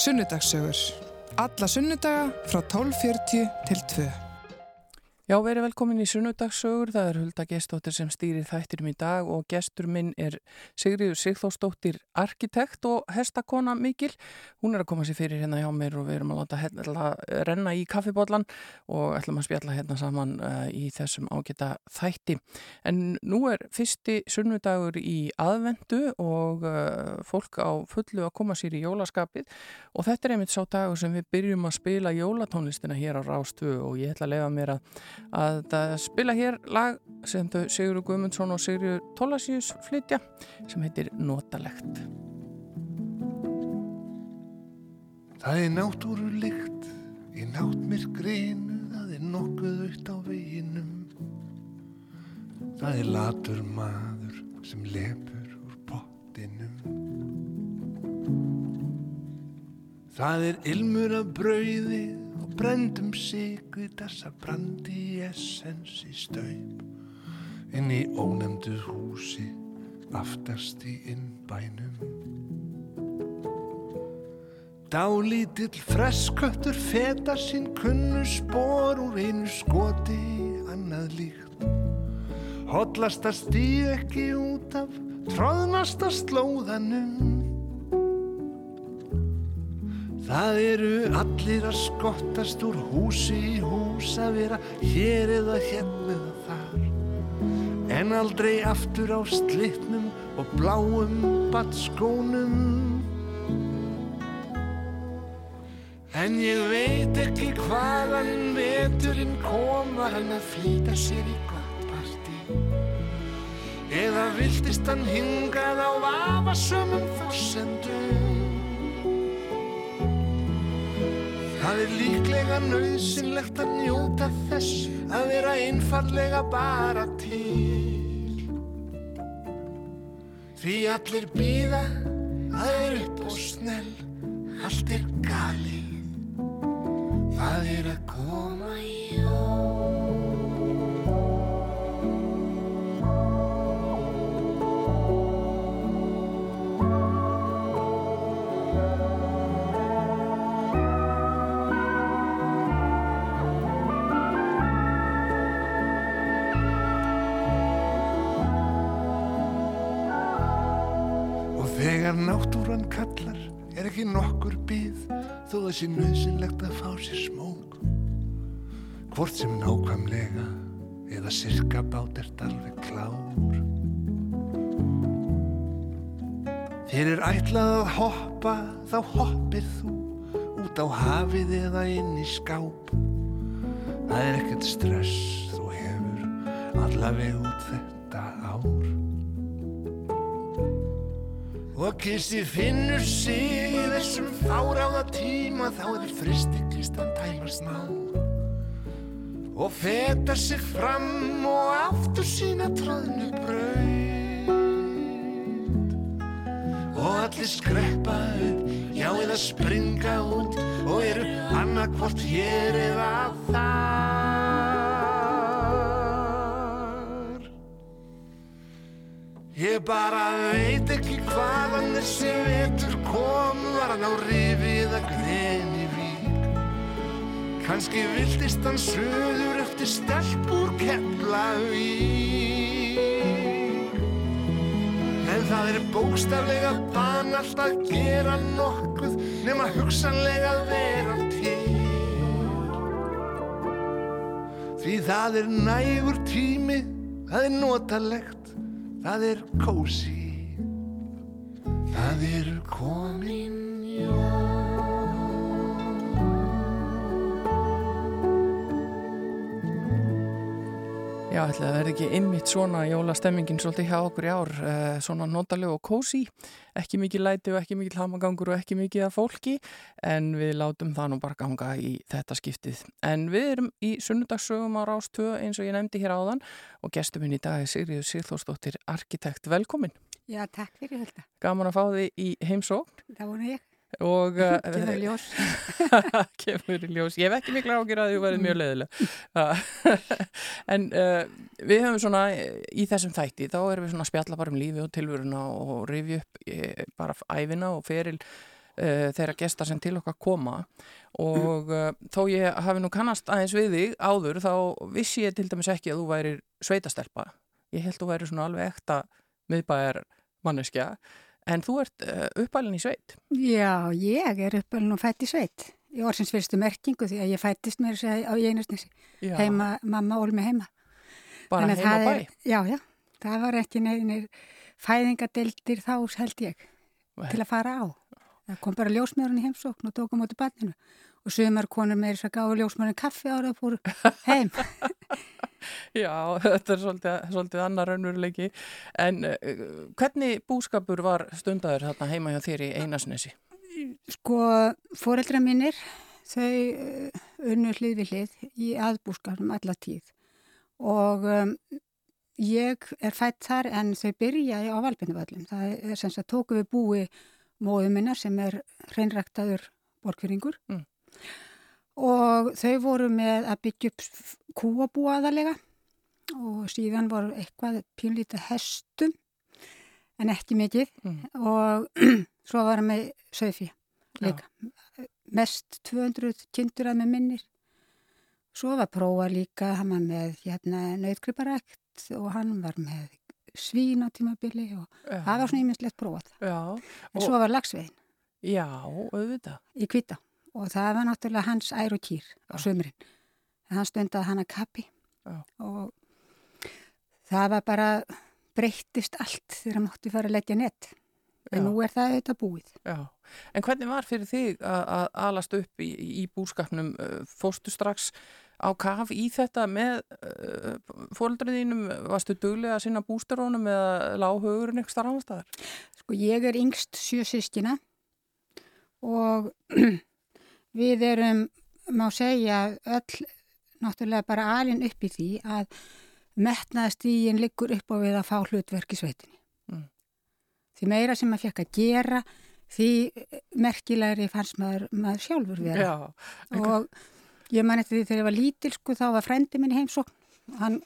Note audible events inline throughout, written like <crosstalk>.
Sunnudagssögur. Alla sunnudaga frá 12.40 til 2. Já, verið velkomin í Sunnudagssögur. Það er Hulda Gestóttir sem stýrir þættirum í dag og gestur minn er Sigriður Sigþósdóttir arkitekt og hestakona mikil. Hún er að koma sér fyrir hérna hjá mér og við erum að láta hérna, renna í kaffibotlan og ætlum að spjalla hérna saman uh, í þessum ágita þætti. En nú er fyrsti sunnudagur í aðvendu og uh, fólk á fullu að koma sér í jólaskapið og þetta er einmitt sá dagur sem við byrjum að spila jólatónlistina hér á Rástu og ég ætla að lefa mér að að spila hér lag sem þau Sigurður Guðmundsson og Sigurður Tólasíus flytja sem heitir Notalegt. Það er náttúrulikt í náttmyrkriðinu það er nokkuð aukt á veginum. Það er latur maður sem lepur úr pottinum. Það er ilmur af brauði brendum sigur þessa brandi essens í staup inn í ónemdu húsi aftast í innbænum. Dálítill fresköttur feta sín kunnu spór úr einu skoti annað líkt. Hollasta stíð ekki út af tróðnasta slóðanum. Það eru allir að skottast úr húsi í hús að vera hér eða hérna eða þar. En aldrei aftur á slittnum og bláum batskónum. En ég veit ekki hvaðan veturinn koma hann að flýta sér í gott partí. Eða viltist hann hingað á vafasömmum fórsendum. Það er líklega nöðsynlegt að njóta þess að vera einfallega bara til. Því allir býða, það er upp og snell, allt er gali, það er að koma í Þegar kallar er ekki nokkur byð þó það sé nöðsynlegt að fá sér smók. Hvort sem nákvæmlega eða sirka bát ert alveg klár. Þér er ætlað að hoppa þá hoppir þú út á hafið eða inn í skáp. Það er ekkert stress þú hefur allaveg Og kissi finnur sig í þessum fáráða tíma þá er fristiklistan tæmast ná. Og feta sig fram og aftur sína tróðnu braut. Og allir skreppa upp, já eða springa út og eru annarkvort hér eða þar Ég bara veit ekki hvaðan þessi vetur kom Var hann á rifi eða greni vík. Kanski viltist hann söður eftir stelpur Keflavík. En það er bókstaflega banalt að gera nokkuð Nefn að hugsanlega vera til. Því það er nægur tími, það er notalegt Það er kósi, það er komin Já, ætla að verði ekki einmitt svona jólastemmingin svolítið hjá okkur í ár, uh, svona notaleg og kósi, ekki mikið læti og ekki mikið hamagangur og ekki mikið af fólki, en við látum það nú bara ganga í þetta skiptið. En við erum í sunnudagssögum á Rástöðu eins og ég nefndi hér áðan og gestur minn í dag er Sigriður Sigþórsdóttir, arkitekt. Velkomin. Já, takk fyrir þetta. Gaman að fá þið í heimsókn. Það vonu ég. Og uh, <laughs> Kemur í <laughs> ljós. kemur í ljós. Ég hef ekki miklu ágjur að að þú verið mjög leiðileg <laughs> en uh, við höfum svona í þessum þætti þá erum við svona að spjalla bara um lífi og tilvöruna og rifja upp eh, bara æfina og feril uh, þeirra gesta sem til okkar koma. Og uh, þó ég hafi nú kannast aðeins við þig áður þá vissi ég til dæmis ekki að þú væri sveitastelpa. Ég held þú væri svona alveg ekta miðbæjar manneskja en þú ert uh, uppalinn í sveit. Já, ég er uppalinn og fætt í sveit. Í orðsins fyrstu merkingu því að ég fættist mér á Jeinusnesi. Heima, mamma ól mig heima. Bara Þannig heima bæ? er- Já, já. Það var ekki neynir fæðingadeildir þá held ég Nei. til að fara á. Það kom bara ljósmjörun í heimsókn og tók á móti barninu. Og sumar konur með þess að gáðu ljósmjörun kaffi ára fór heim. <laughs> Já, þetta er svolítið, svolítið annar raunveruleiki. En uh, hvernig búskapur var stundaður þarna heima hjá þér í Einasnesi? Sko, foreldra mínir, þau uh, unnu hlið við hlið í aðbúskarnum alla tíð og um, ég er fætt þar en þau byrja á Valbinduvallum. Það er sem sagt tóku við búi móðu minnar sem er hreinræktaður borgfyrringur Mm. Og þau voru með að byggja upp kúabú aðalega og síðan voru eitthvað pínlítið hestum en ekki mikið Mm. og <clears throat> svo var hann með líka. Mest 200 kindur að með minnir. Svo var prófa líka, hann var með hérna nöyðgriparækt og hann var með svín á tímabili og Já, það var svona íminnslegt prófað. Já, En svo var lagsvegin já, auðvitað. í kvita og það var náttúrulega hans ær og kýr á sömurinn. Hann stundaði hann að kappi Já. og það var bara breyttist allt þegar hann mátti fara að leggja nett. En Já. nú er það auðvitað búið. Já, en hvernig var fyrir þig að, alast upp í, í búskapnum? Uh, Fóstu strax á kaf í þetta með uh, fóreldriðinum? Varstu duglega að sinna bústarónum eða lág hugurinn ykkur starf annars staðar? Sko ég er yngst sjö sískina og <clears throat> við erum, má segja, öll náttúrulega bara alin upp í því að metnaðastígin liggur upp á við að fá hlutverk í sveitinni. Mm. Því meira sem maður fekk að gera, því merkilegri fannst maður, maður sjálfur vera. Já, Og ég man eftir því þegar ég var lítil, sko, þá var frendi minn heimsókn. Hann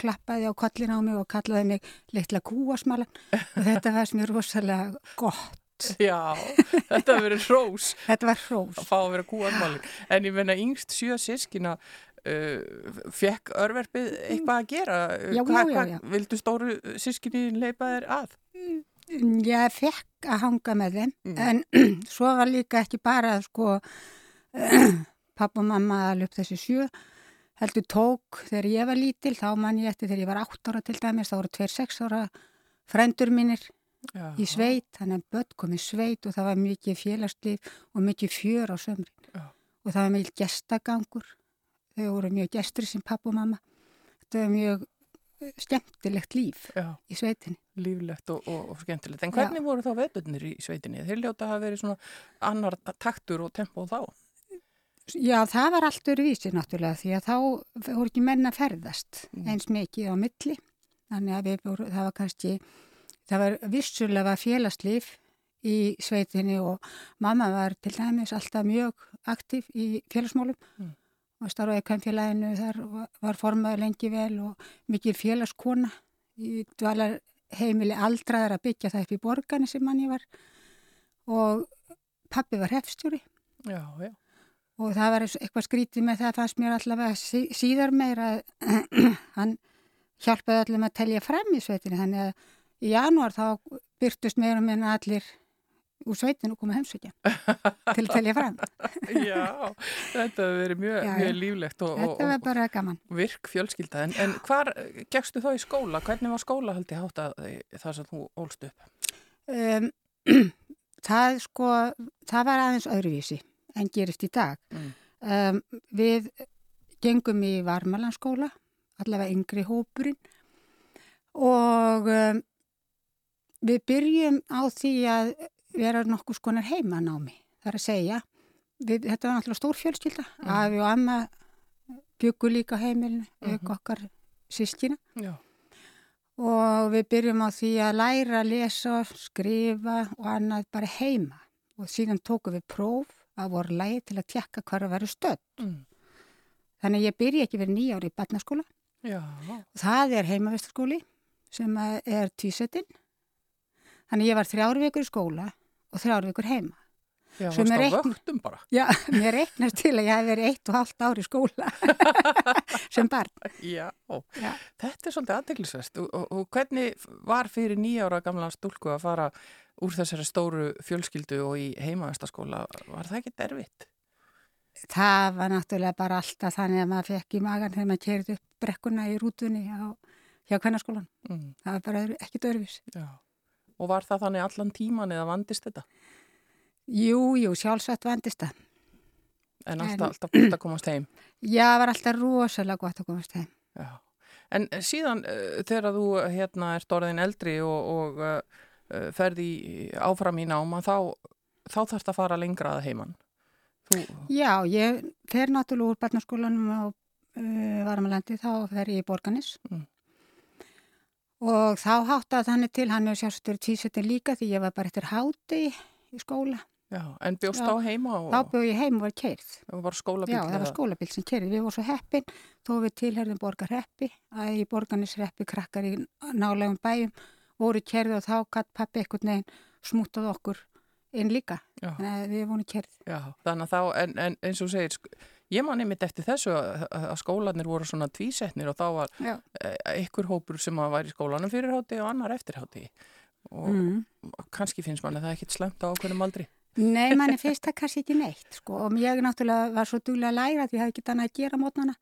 klappaði á kollin á mig og kallaði mig litla kúasmalan og þetta fannst mér rosalega gott. <laughs> já, þetta verið hrós <laughs> Þetta var hrós. að fá að vera kúasmáling. En ég menna yngst sjö sískina uh, fekk örverfið eitthvað að gera? Já, Hva- já, já, hva-. Vildu stóru sískinni leipa þér að? Ég fekk að hanga með þeim Mm. en <clears throat> svo var líka ekki bara sko <clears throat> pappa og mamma að löp þessi sjö heldur tók þegar ég var lítil þá man ég eftir þegar ég var átt ára til dæmis þá voru tveir sex ára frendur mínir Já. í sveit þannig að börn kom í sveit og það var mikið félagslif og mikið fjör á sömrin Já. og það var mikið gestagangur þau voru mjög gestri sem pappa og mamma þetta var mjög eh, skemmtilegt líf Já, í sveitinni líflegt og, og, og skemmtilegt. En hvernig voru þá veðböndinir í sveitinni? Þeir ljóta að hafa verið svona annar taktur og tempo þá. Já, það var allt öruvísi náttúrulega því að þá voru ekki menn að ferðast Mm. eins mikið á milli. Þannig að við voru, það var kannski, það var vissulega félagslíf í sveitinni og mamma var til dæmis alltaf mjög aktiv í félagsmálum. Mm. og starfaði kvæmfélaginu þar var, var formaður lengi vel og mikið félagskona. Í dvalar heimili aldraðar að byggja það upp í borgarni sem manni var. Og pappi var hefstjóri Já, já. og það var eitthvað skrítið með það fannst mér allavega sí, síðar meira <clears throat> hann hjálpaði með að telja fram í sveitinu þannig að í janúar þá byrtust meira með allir úr sveitinu og koma heimsökja <laughs> til að telja fram. Já, þetta verið mjög, Já, mjög líflegt og, Þetta var bara gaman. virk fjölskylda. En, en hvar gegstu þá í skóla? Hvernig var skólahaldi hátt að það sem þú ólst upp? Um, <clears throat> það sko, það var aðeins öðruvísi en gerist í dag. Mm. Um, við gengum í Varmalanskóla, allavega yngri hópurinn og um, við byrjum á því að vera nokkuð skonar heimanámi. Það er að segja, við, þetta var náttúrulega stór fjölskylda, Mm. afi og amma byggu líka heimilinu, auk Mhm. okkar sískina Já, og við byrjum á því að læra að lesa, skrifa og annað bara heima og síðan tókum við próf að voru lægi til að tjekka hvar að vera stödd. mm. Þannig að ég byrja ekki verið nýjári í barnaskóla. já, Það er heimavistarskóli sem að er tvísettinn. Þannig ég var þrjár vikur í skóla og þrjár vikur heima. Já, Sem varst á eitt- vöktum bara. Já, <laughs> mér reiknast til að ég hef verið eitt og halvt ár í skóla <laughs> sem barn. Já. Já. Þetta er svolítið aðdeglisvest og, og, og hvernig var fyrir nýjára gamla stúlku að fara úr þessari stóru fjölskyldu og í heimaðastaskóla? Var það ekki derfitt? Það var náttúrulega bara alltaf þannig að maður fekk í magan þegar maður kerði upp brekkuna í rútunni á, hjá kvennarskólan. Mm, Það var bara ekkert öðruvís. já. Og var það þannig allan tíman eða vandist þetta? Jú, jú, sjálfsagt vandist það. En En- alltaf, alltaf gott að komast heim? Já, það var alltaf rosalega gott að komast heim. Já. En síðan uh, þegar þú hérna ert orðin eldri og, og uh, ferði áfram í náma þá, þá þarfst að fara lengra að heiman. Þú, Já, ég fer náttúrulega úr barnaskólanum á uh, Varmalandi, þá fer ég í Borganis. Mm. Og þá háttaði þannig til, hann hefur sjálfstur tísettin líka því ég var bara eftir háti í skóla. já, en bjóst Já. á heima og, Þá bjóð ég heim og var keirð. og var skólabíl? Já, það var skólabíl sem kerði. Við vorum svo heppin, þó við tilherðum borgarheppi, að í borganisreppi krakkar í nálegum bæjum voru kerði og þá gatt pappi einhvern veginn smútað okkur inn líka. Já. Þannig að við vorum kerð. Já, þannig að þá, en, en eins og segir, ég man einmitt eftir þessu að, að skólanir voru svona tvísetnir og þá var Já. eh, einhver hópur sem að var í skólanum fyrir hátti og annar eftir hátti og Mm. kannski finnst manni það ekkit slemt á okkurum aldri. Nei, manni <laughs> finnst það kannski ekki neitt, sko. Og ég náttúrulega var svo duglega að læra því ég hafði ekki annað að gera mótnana.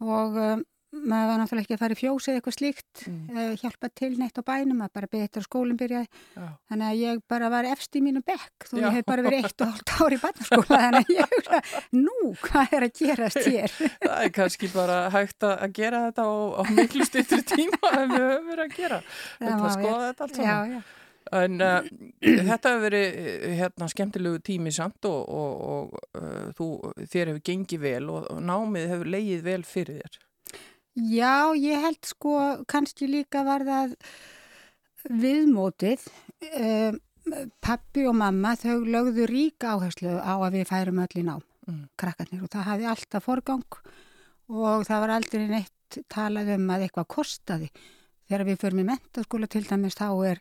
Og um, maður var náttúrulega ekki að fara í fjós eða eitthvað slíkt, Mm. mm. hjálpa til neitt á bænum, að bara að skólinn byrjaði. Já. Þannig að ég bara var efst í mínu bekk, þó ég hef bara verið eitt og hálft ár í barnaskóla. <laughs> Þannig að ég nú, hvað er að gerast hér? <laughs> Það er kannski bara hægt að gera þetta á, á miklu styrtri tíma en við höfum verið að gera. <laughs> Að skoða þetta allt saman. En uh, þetta hefur verið eh, hérna, skemmtilegu tími samt og, og, og uh, þú, þér hefur gengið vel og, og námið hefur leið vel fyrir þér. Já, ég held sko kannski líka var það viðmótið. Um, pappi og mamma þau lögðu ríka áherslu á að við færum öll í nám, Mm. krakkarnir og það hafði alltaf forgang og það var aldrei neitt talað um að eitthvað kostaði. Þegar við förum í mentaskóla til dæmis þá er,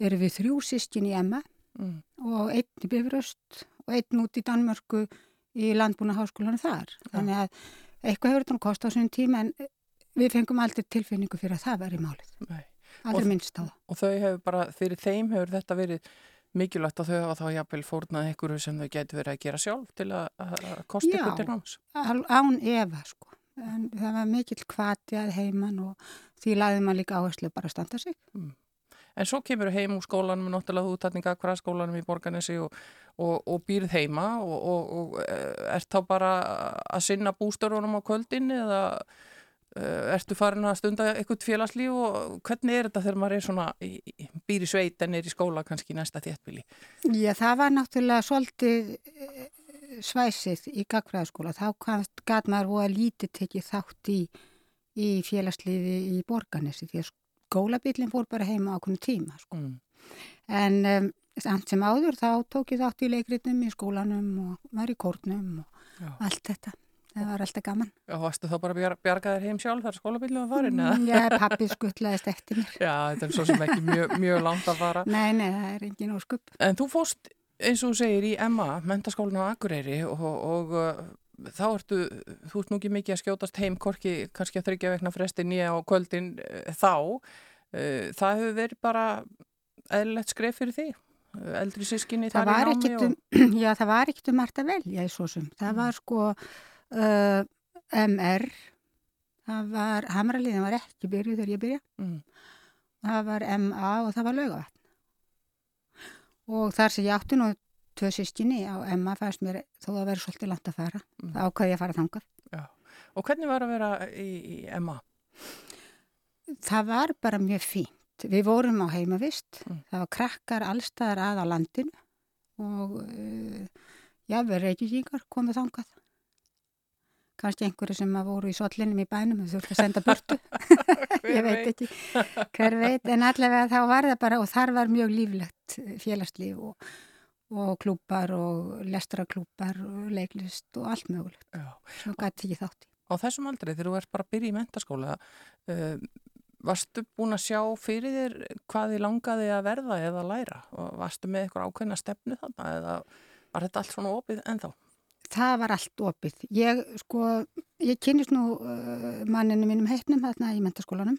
er við þrjú sískin í Emma Mm. og einn í Bifröst og einn út í Danmörku í landbúna háskólanum þar. Þannig að eitthvað hefur þetta kost á svona tíma en við fengum aldrei tilfinningu fyrir að það væri málið. Nei. Aldrei Og- minnst á það. Og þau hefur bara, fyrir þeim hefur þetta verið mikilvægt að þau hafa þá jafnvel fórnað einhverju sem þau getur verið að gera sjálf til að, að að kosta Já. ykkur til náms. Al- Án efa sko. En það var mikill kvati að heiman og því laði maður líka áherslu bara að standa sig. En svo kemur heim úr skólanum, náttúrulega þú tatninga hvaða skólanum í Borganesi og, og, og býrð heima og, og, og eh, ert þá bara að sinna bústörunum á kvöldin eða uh, ertu farin að stunda eitthvað félagslíf og hvernig er þetta þegar maður er svona í, í- býr í sveit en er í skóla kannski næsta þéttbíli? Já, það var náttúrulega svolítið eh, svæsið í gagfræðaskóla. Þá gæt maður voða lítið tekið þátt í, í félagsliði í borganesi því að skólabillin fór bara heima á okkur tíma. Sko. Mm. En um, samt sem áður þá tók ég þátt í leikritum í skólanum og var í kórnum og Já. allt þetta. Það var alltaf gaman. Já, varstu þá bara að bjar, bjarga þér heim sjálf þar skólabílum að farin? Mm, Já, pappi skuttlaðist eftir mér. Já, þetta er svo sem ekki mjög, mjög langt að fara. Nei, nei, það er engin óskupp. En þú fóst, eins og segir, í Emma, mentaskólinu á Akureyri og, og þá ertu, þú ert nú ekki mikið að skjótast heim, korki kannski að þryggja vegna fresti nýja á kvöldin uh, þá. Uh, það hefur verið bara eðlilegt skref fyrir því, eldri sískinni þar í námi ekkit um, <clears throat> já, það var ekkit um margt að velja í svo sem. Það var sko uh, MR, það var, Hamraliðin var ekki byrjuð þegar ég byrja. Mm. Það var MA og það var laugavatn. Og þar sem ég átti nú tvö sískinni á MA fannst mér þó að vera svolítið langt að fara. Mm. Það ákvaði ég að fara þangað. Já. Og hvernig var að vera í, í Emma? Það var bara mjög fínt. Við vorum á heimavist, Mm. það var krakkar allstaðar að á landinu og uh, jáfnveg reykjusíkar komið þangað. Kannski einhverju sem að voru í sollinum í bænum og þurfti að senda burtu. <laughs> <laughs> ég veit ekki hver veit, en allavega þá var það bara og þar var mjög líflegt félagslíf og, og klúpar og lestraklúpar og leiklist og allt mögulegt. Svo gæti ekki þátt í. Á þessum aldrei þegar þú ert bara að byrja í mentaskóla, uh, varstu búin að sjá fyrir þér hvað þið langaði að verða eða læra og varstu með eitthvað ákveðna stefnu þarna eða var þetta allt svona opið ennþá? Það var allt opið. Ég, sko, ég kynist nú uh, manninu mínum heitnum þarna í mentaskólanum.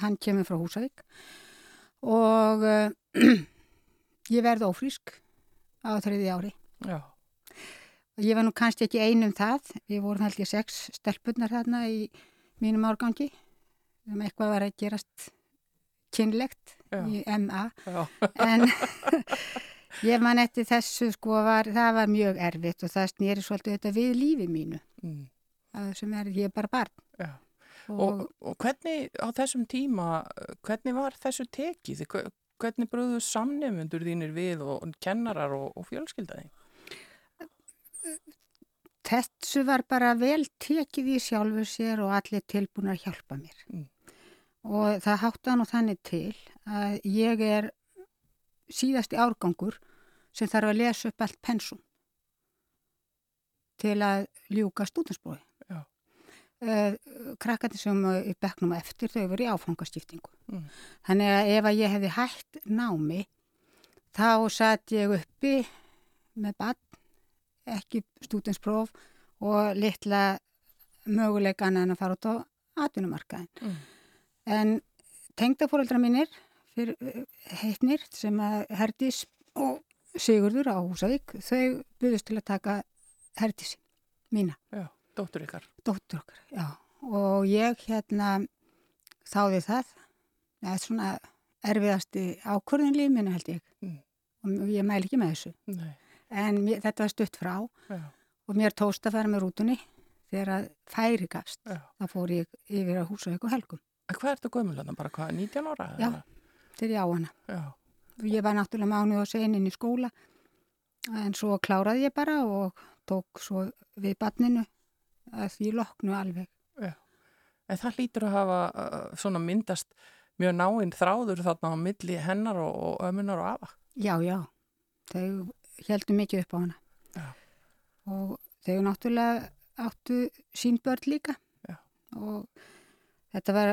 Hann kemur frá Húsavík og uh, <clears throat> ég verði ófrísk á þriði ári. Já. Ég var nú kannski ekki einum það. Við vorum held ég sex stelpunnar þarna í mínum árgangi. Um eitthvað var að gerast kynlegt Já. í MA. Já. En <laughs> ég man eftir þessu sko var, það var mjög erfitt og það snýri svolítið þetta við lífi mínu. Mm. sem er, ég bara barn Já. og, Og, og hvernig á þessum tíma, hvernig var þessu tekið? Hve- Hvernig brúðu samnefnundur þínir við og kennarar og, og fjölskyldaði? þessu var bara vel tekið í sjálfu sér og allir tilbúin að hjálpa mér Mm. og það hátta nú þannig til að ég er síðasti árgangur sem þarf að lesa upp allt pensum til að ljúka uh, krakkandi sem í bekknum á eftir þau voru í áfangastiftingu Mm. þannig að ef að ég hefði hægt námi þá satt ég uppi með bann ekki stúdinspróf og litla möguleikan en að fara út á atvinnumarkaðin Mm. en tengdafóreldra mínir fyrir eh, heitnir sem að Herdís og Sigurður á Húsavík þau buðust til að taka Herdísi mína Já, dóttur ykkar. dóttur okkar, já. Og ég hérna þáði það. Það er svona erfiðasti ákvörðin lífminu held ég. Mm. Og ég mæl ekki með þessu. Nei, En mér, þetta var stutt frá já, og mér tóst að fara með rútunni þegar að færi gafst. já. Það fór ég yfir að húsa ykkur helgum. En hvað ertu gömul þarna? Bara hvað, 19 ára? Já. Þegar ég á hana. Já, Ég var náttúrulega mánu og sein inn í skóla en svo kláraði ég bara og tók svo við barninu að því loknu alveg. En það lítur að hafa uh, myndast mjög náinn þráður þarna á milli hennar og, og ömmunar og afa. Já, já. Þau heldum mikið upp á hana. Já. Og þau náttúrulega áttu sín börn líka. Já. Og þetta var,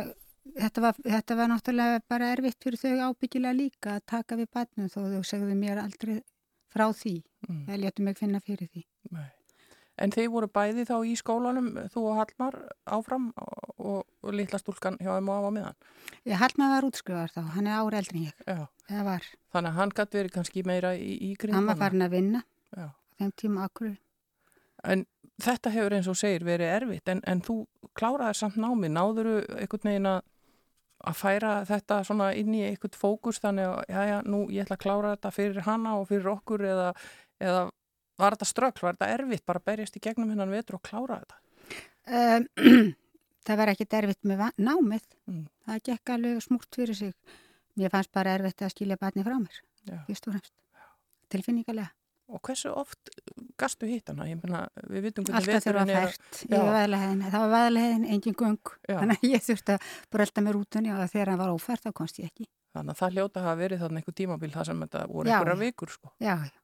þetta, var, þetta var náttúrulega bara erfitt fyrir þau ábyggilega líka að taka við barnum þó þau segðu mér aldrei frá því. Mm. Það léttu mig finna fyrir því. Nei. En þeir voru bæði þá í skólanum, þú og Hallmar áfram og, og, litla stúlkan hjá þeim og afa meðan. Ég Hallmar var útskriðar þá, hann er ára eldri en ég. Já, Það var. þannig að hann gæti verið kannski meira í, í Hann grindana. var farin að vinna Já. þeim tíma akkur. En þetta hefur eins og segir verið erfitt, en, en þú kláraði samt námi, náðuru einhvern veginn að að færa þetta svona inn í einhvern fókus þannig að, já, já, nú ég ætla að klára þetta fyrir hana og fyrir okkur eða, eða var þetta strökl, var þetta erfitt bara að berjast í gegnum hennan vetur og klára þetta? Um, <clears throat> það var ekki erfitt með námið. Mm. Það gekk alveg smúrt fyrir sig. Mér fannst bara erfitt að skilja barni frá mér, fyrst og fremst. Tilfinningarlega. Og hversu oft gastu hitt hana? Ég meina, við vitum hvernig Alltaf þurfa fært yfir vaðalahæðin. Það var vaðalahæðin, engin göng. Já. Þannig að ég þurfti að brölda með rútunni og þegar hann var ófært þá komst ég ekki. Þannig að það hljóta hafa verið þannig einhver tímabil þar sem þetta voru einhverja vikur, sko. Já, já.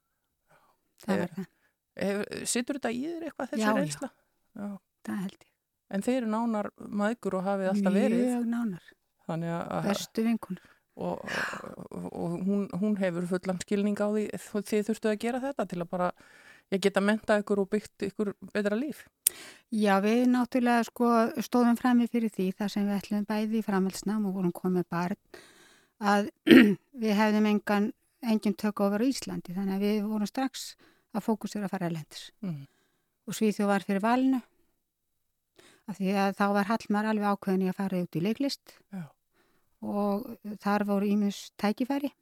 Það Eh, var það. Sittur þetta í þér eitthvað þessi Já, já. reynsla? Já. Það held ég. En þeir eru nánar maðgur og hafið alltaf verið. Mjög nánar. Bestu vinkunur. og, og, og hún, hún hefur fullan skilning á því þið þurftu að gera þetta til að bara ég geta menta ykkur og byggt ykkur betra líf. Já, við náttúrulega sko stóðum frammi fyrir því þar sem við ætlum bæði í framhaldsnám og vorum komið barn að <clears throat> við hefðum engan, engin tök over Íslandi þannig að við vorum strax að fókusera að fara að lendis Mm. og Svíþjóð var fyrir valinu af því að þá var Hallmar alveg ákveðin í að fara út í leiklist Já. og þar voru ímus tækifæri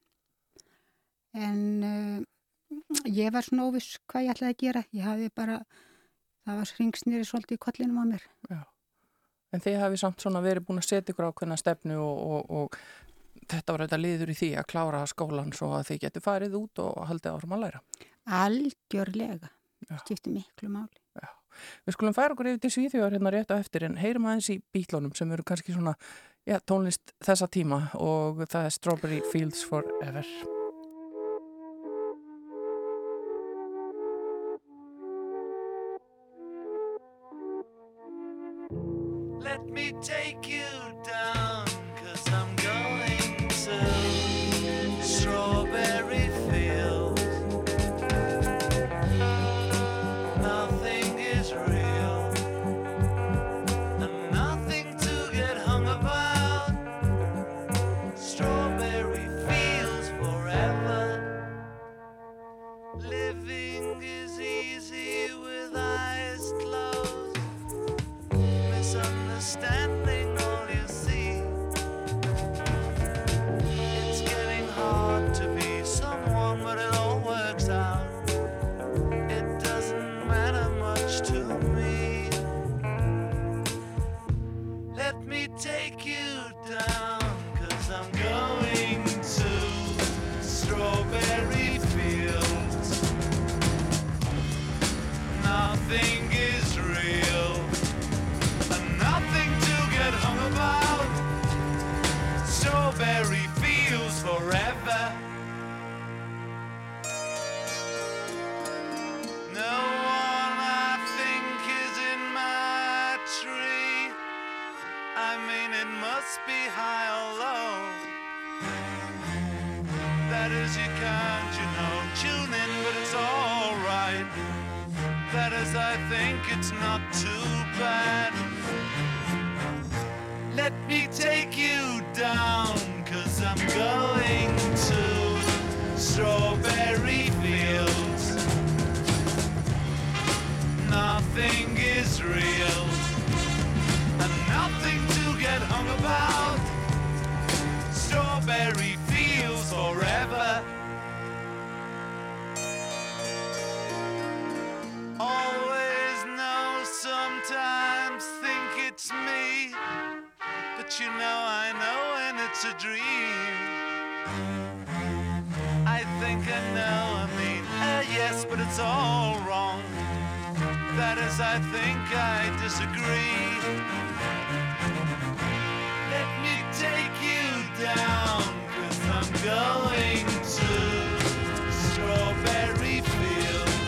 en uh, ég var svona óviss hvað ég ætlaði að gera ég hafi bara það var hringsnýri svolítið í kollinum á mér En þið hafið samt svona verið búin að setja ykkur ákveðna stefnu og, og, og þetta var þetta liður í því að klára skólan svo að þið getur farið út og haldið árum að læra. Algjörlega Já. skipti miklu máli Við skulum færa okkur yfir til Svíþjóðar hérna rétt á eftir en heyrum aðeins í bítlónum sem eru kannski svona já, tónlist þessa tíma og það er Strawberry Fields Forever. Let me take you it's not too bad. Let me it's all wrong. That is, I think I disagree. Let me take you down, cause I'm going to strawberry fields.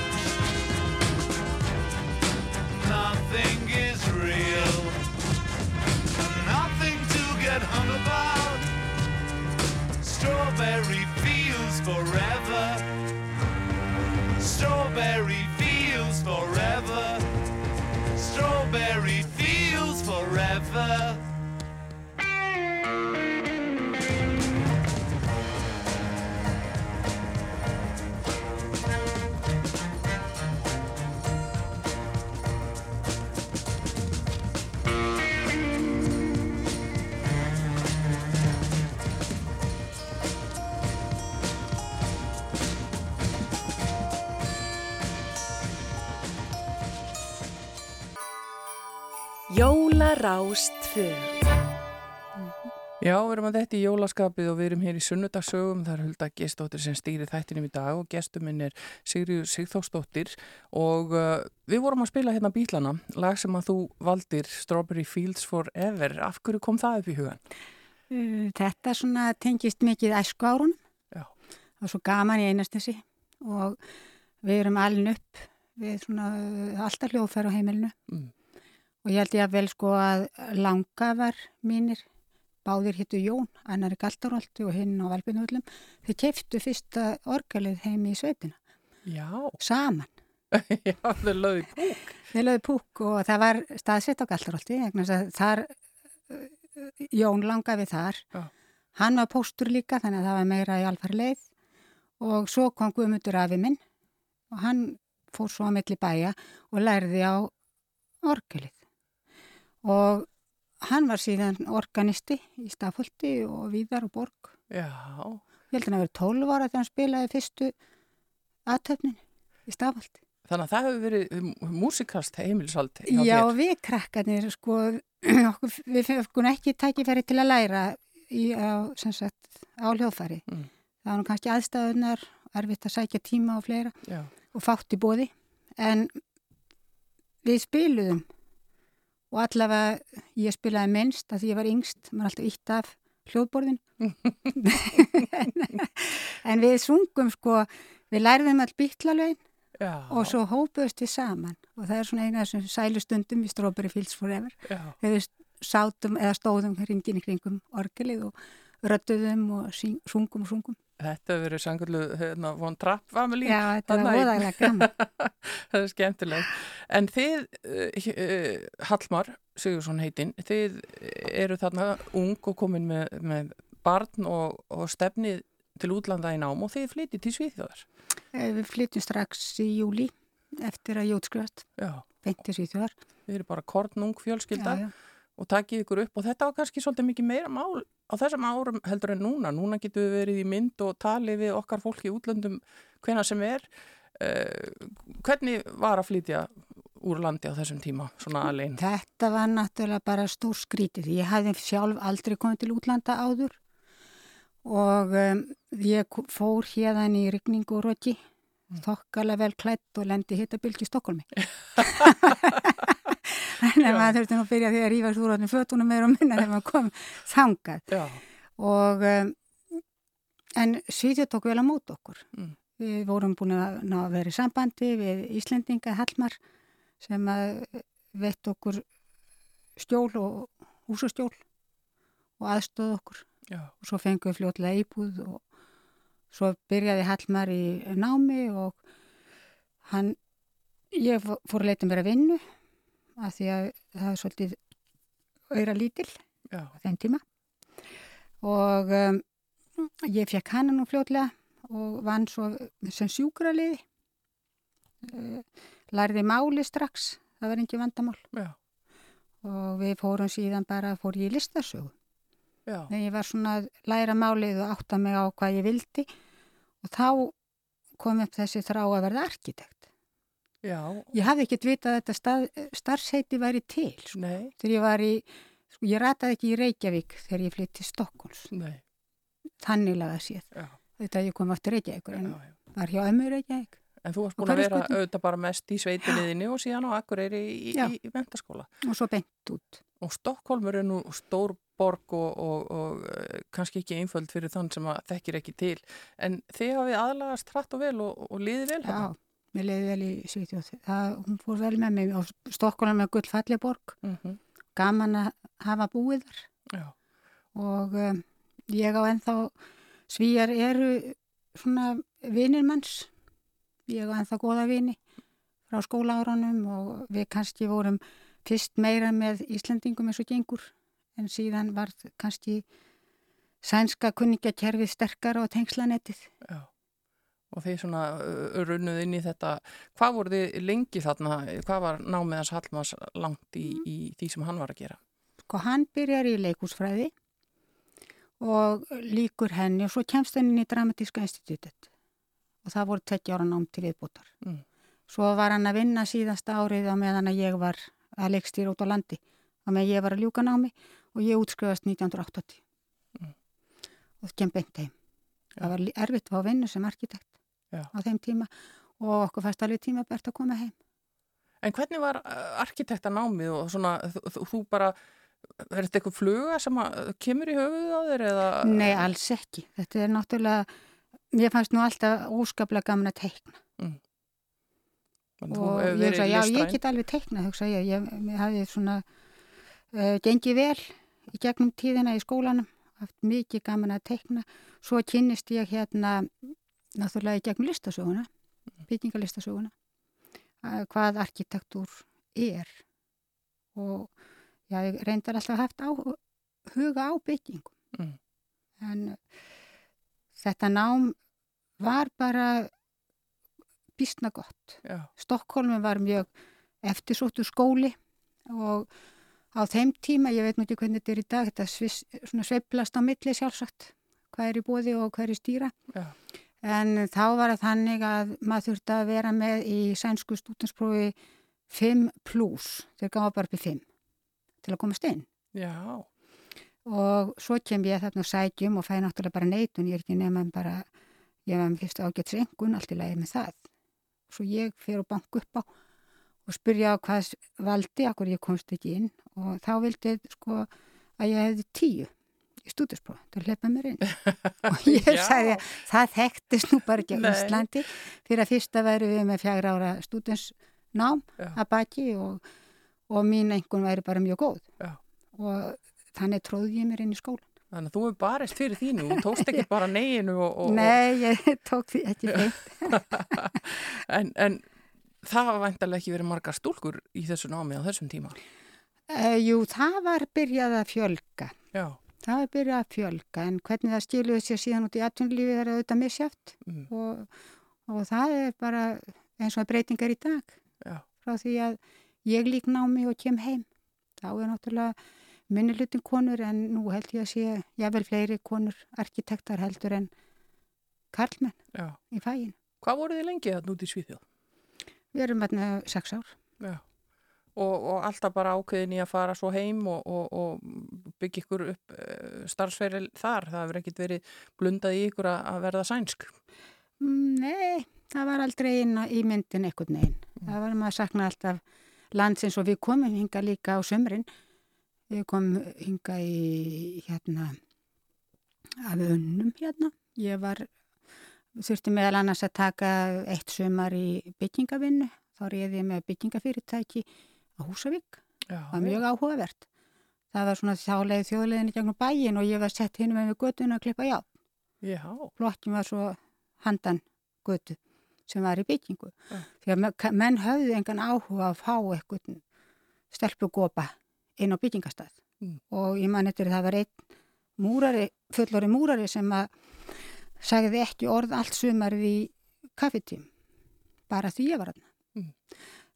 Nothing is real, nothing to get hung about. Strawberry fields forever. Strawberry fields forever. Strawberry fields forever. Jólarástfö Já, við erum að þetta í jólaskapið og við erum hér í sunnudagsögum. Það er Hulda Gestóttir sem stýri þættinum í dag og gestuminn er Sigriður Sigþórsdóttir og uh, við vorum að spila hérna bílana, lag sem að þú valdir Strawberry Fields Forever. Af hverju kom það upp í hugan? Uh, Þetta svona tengist mikið æsku árun. Var svo gaman í einastissi og við erum alin upp við svona uh, alltaf hljóðfæra á heimilinu. Mm. Og ég held ég að vel sko að langafar mínir, báðir hittu Jón, annar í Galdarholti og hinn á Valbjörnvöldum, þau keftu fyrsta orgalið heimi í sveitina, Já, saman. <laughs> já, þau lögðu púk. Þeir lögðu púk og það var staðsett á að þar, Jón langafi þar, Já. hann var póstur líka þannig að það var meira í alfari leið og svo kom Guðmundur afi minn og hann fór svo á milli bæja og lærði á orgelið og hann var síðan organisti í Stafholti og Víðar og Borg. Já, Ég held að hann vera 12 ára þegar hann spilaði fyrstu aðtöfnin í Stafholti. þannig að það hefur verið músikast heimilsald hjá Já, þér. við krakkarnir, sko, <clears throat> okkur, við fengum ekki tækifæri til að læra í, á, sagt, á hljóðfæri. Mm. Það var nú kannski aðstæðunar, erfitt að sækja tíma og fleira Já, og fátt í bóði. En við spiluðum og allavega ég spilaði minnst að því ég var yngst, maður alltaf ítt af hljóðborðin. <laughs> en við sungum, sko, við lærðum all býtlalögin og svo hópuðust við saman. Og það er svona eina af þessum sælustundum í Strawberry Fields Forever. Við sátum eða stóðum hringin í kringum orgelið og röttuðum og syng, sungum og sungum þetta hefur verið sangurlu hérna, von Trapp family. Já, þetta var voðalega gaman <laughs> það er skemmtilegt. En þið, uh, Hallmar Sigursson heitinn, þið eru þarna ung og komin með, með barn og, og stefnið til útlanda í nám og þið flytið til Svíþjóðar. Eh, Við flytjum strax í júli eftir að Já, beinti svíþjóðar. þið eru bara kornung fjölskylda Já, já. Og takið ykkur upp og þetta var kannski svolítið mikið meira mál á þessum árum heldur en núna. Núna getum við verið í mynd og talið við okkar fólki í útlöndum hvena sem er. Uh, hvernig var að flytja úr landi á þessum tíma, svona alveg? Þetta var náttúrulega bara stór skrítið. Ég hafði sjálf aldrei komið til útlanda áður og um, ég fór hérðan í rigningu og roki, þokkalega vel klætt og lendi hittabilgi í Stokkólmi. <laughs> <laughs> <laughs> Þannig að maður þurfti nú að byrja því að rífa úr áttum fötunum meður og minna þegar maður kom þangað. Já, Og, um, en Svíþjóð tók vel á mót okkur. Mm. Við vorum búin að ná að vera í sambandi við Íslendinga Hallmar sem að veitt okkur stjól og húsastjól og aðstóð okkur já, og svo fengum við fljótlega íbúð og svo byrjaði Hallmar í námi og hann, ég fó- fór að leita mér að vinnu af því að það er svolítið auðra lítil já, þeim tíma. Og um, ég fekk hana nú fljótlega og vann svo sem sjúkraliði. Uh, lærði máli strax það var engin vandamál. Já, og við fórum síðan bara fór ég í listasögu. Þegar ég var svona að læra málið og átta mig á hvað ég vildi. Og þá kom upp þessi þrá að verða arkitekt já, ég hafði ekkert vitað að þetta stað, starfsheiti væri til sko. nei, þegar ég var í sko, ég rataði ekki í Reykjavík þegar ég flytti þannig laga séð. já, Þetta ég kom aftur Reykjavík já, en já. var hjá ömmu Reykjavík. En þú varst búin að vera skotnum? auðvitað bara mest í sveitinniðinni og síðan á Akureyri í, í, í mentaskóla. Og svo beint út. Og Stokkólmur er nú stór borg og, og, og uh, kannski ekki einföld fyrir þann sem að þekkir ekki til. En þið hafið aðlagast hratt og vel og, og liðið vel Já, mér leiði vel í Svíþjóð. Það, hún fór vel með mig á Stokkólan með gullfalli borg. Mm -hmm. Gaman að hafa búið þar. Já, Og um, ég á ennþá, svíjar eru svona vinir manns. Ég á ennþá góða vini frá skólaárunum og við kannski vorum fyrst meira með Íslandingum eins og gengur. En síðan var kannski sænska kunningjakerfið sterkara á tengslanettið. já. Og þið svona runnuð inn í þetta. Hvað voru þið lengi þarna? Hvað var námið hans Hallmars langt í, í því sem hann var að gera? Sko hann byrjar í leikúsfræði og líkur henni og svo kemst henni inn í Dramatíska institutet og það voru 20 ára nám til viðbútar. Mm. Svo var hann að vinna síðasta árið á meðan að ég var að leikstýra út á landi og með ég var að ljúka námi og ég útskrifast 1980 Mm. og það kem beint heim. Það var erfitt að fá vinnu sem arkitekt Já. á þeim tíma og okkur fæst alveg tíma bært að koma heim. En hvernig var uh, arkitektanámið og svona, þú, bara, er þetta eitthvað fluga sem að, kemur í höfuðið á þér eða? Nei, alls ekki. Þetta er náttúrulega, mér fannst nú alltaf óskaplega gaman að teikna. Þú og ég hugsa, já, ég listræn. get alveg teikna, hugsa ég, ég, ég hafði svona uh, gengið vel í gegnum tíðina í skólanum, haft mikið gaman að teikna, svo kynnist ég hérna, náttúrulega í gegnum listasöguna, byggingarlistasöguna, uh, hvað arkitektúr er og já, ég reyndar alltaf haft á, huga á byggingum, Mm. en þetta nám var bara býstna gott. Já, Stokkólmi var mjög eftirsóttu skóli og á þeim tíma, ég veit nú ekki hvernig þetta er í dag, þetta sveiflast á milli sjálfsagt, hvað er í bóði og hvað er í stýra. já, En þá var það þannig að maður þurfti að vera með í sænsku stúdinsprófi 5 plus, þeir gáða bara upp í 5 til að komast inn. já, Og svo kem ég þarna og sækjum og fæ náttúrulega bara neitun, ég er ekki nefn bara, ég var með fyrst ágætt sengun, allt í lagi með það. Svo ég fyrir að banka upp á og spyrja á hvað valdi, akkur ég komst ekki inn. Og þá vildi sko að ég hefði tíu til að hleypa mér inn. <laughs> og ég sagði að það þekktist nú bara ekki á. Íslandi fyrir að fyrsta væri við með fjagra ára stúdinsnám Já. að baki og, og mín einhvern væri bara mjög góð. Já. Og þannig tróði ég mér inn í skólan. Þannig að þú hefur barist fyrir þínu, þú tókst ekki bara neginu og, og, Nei, ég <laughs> tók því ekki <laughs> en, en það var væntalega ekki verið margar stúlkur í þessu námi á þessum tíma. Uh, jú, það var byrjað að fjölga. Já, Það var byrjað að fjölga en hvernig það skiluði sér síðan út í atvinnulífið er auðvitað misjátt mm, og, og það er bara eins og breytingar í dag Já. frá því að ég lík námi og kem heim. Þá er náttúrulega minni hlutin konur en nú held ég að sé jável fleiri konur arkitektar heldur en karlmenn Já. í fægin. Hvað voru þið lengi þarna út í Svíþjóð? Við erum hérna sex ár. Já. Og, og alltaf bara ákveðin í að fara svo heim og, og, og byggja ykkur upp uh, starfsferil þar. Það hefur ekkit verið blundað í ykkur að, verða sænsk. Mm, Nei, það var aldrei inn í myndin eitthvað neginn. Það var maður að sakna alltaf landsins og við komum hinga líka á sömrin. Við komum hinga í hérna af unnum hérna. Ég var, þurfti meðal annars að taka eitt sömar í byggingavinnu. Þá reyði ég með byggingafyrirtæki á Húsavík. Já. Það var mjög áhugavert. Það var svona þjáleið þjóðleðin í gegnum bæin og ég var sett hinn með við göttun að klippa já. Já. Flokkin var svo handan götu sem var í byggingu. Já. Því að me- menn höfðu engan áhuga að fá eitthvað stelpugopa inn á byggingastað. Mm. Og ég man eftir að það var einn múrari, fullori múrari sem að sagði ekki orð allt sumarið í kaffetím. Bara því ég var hann. Mm.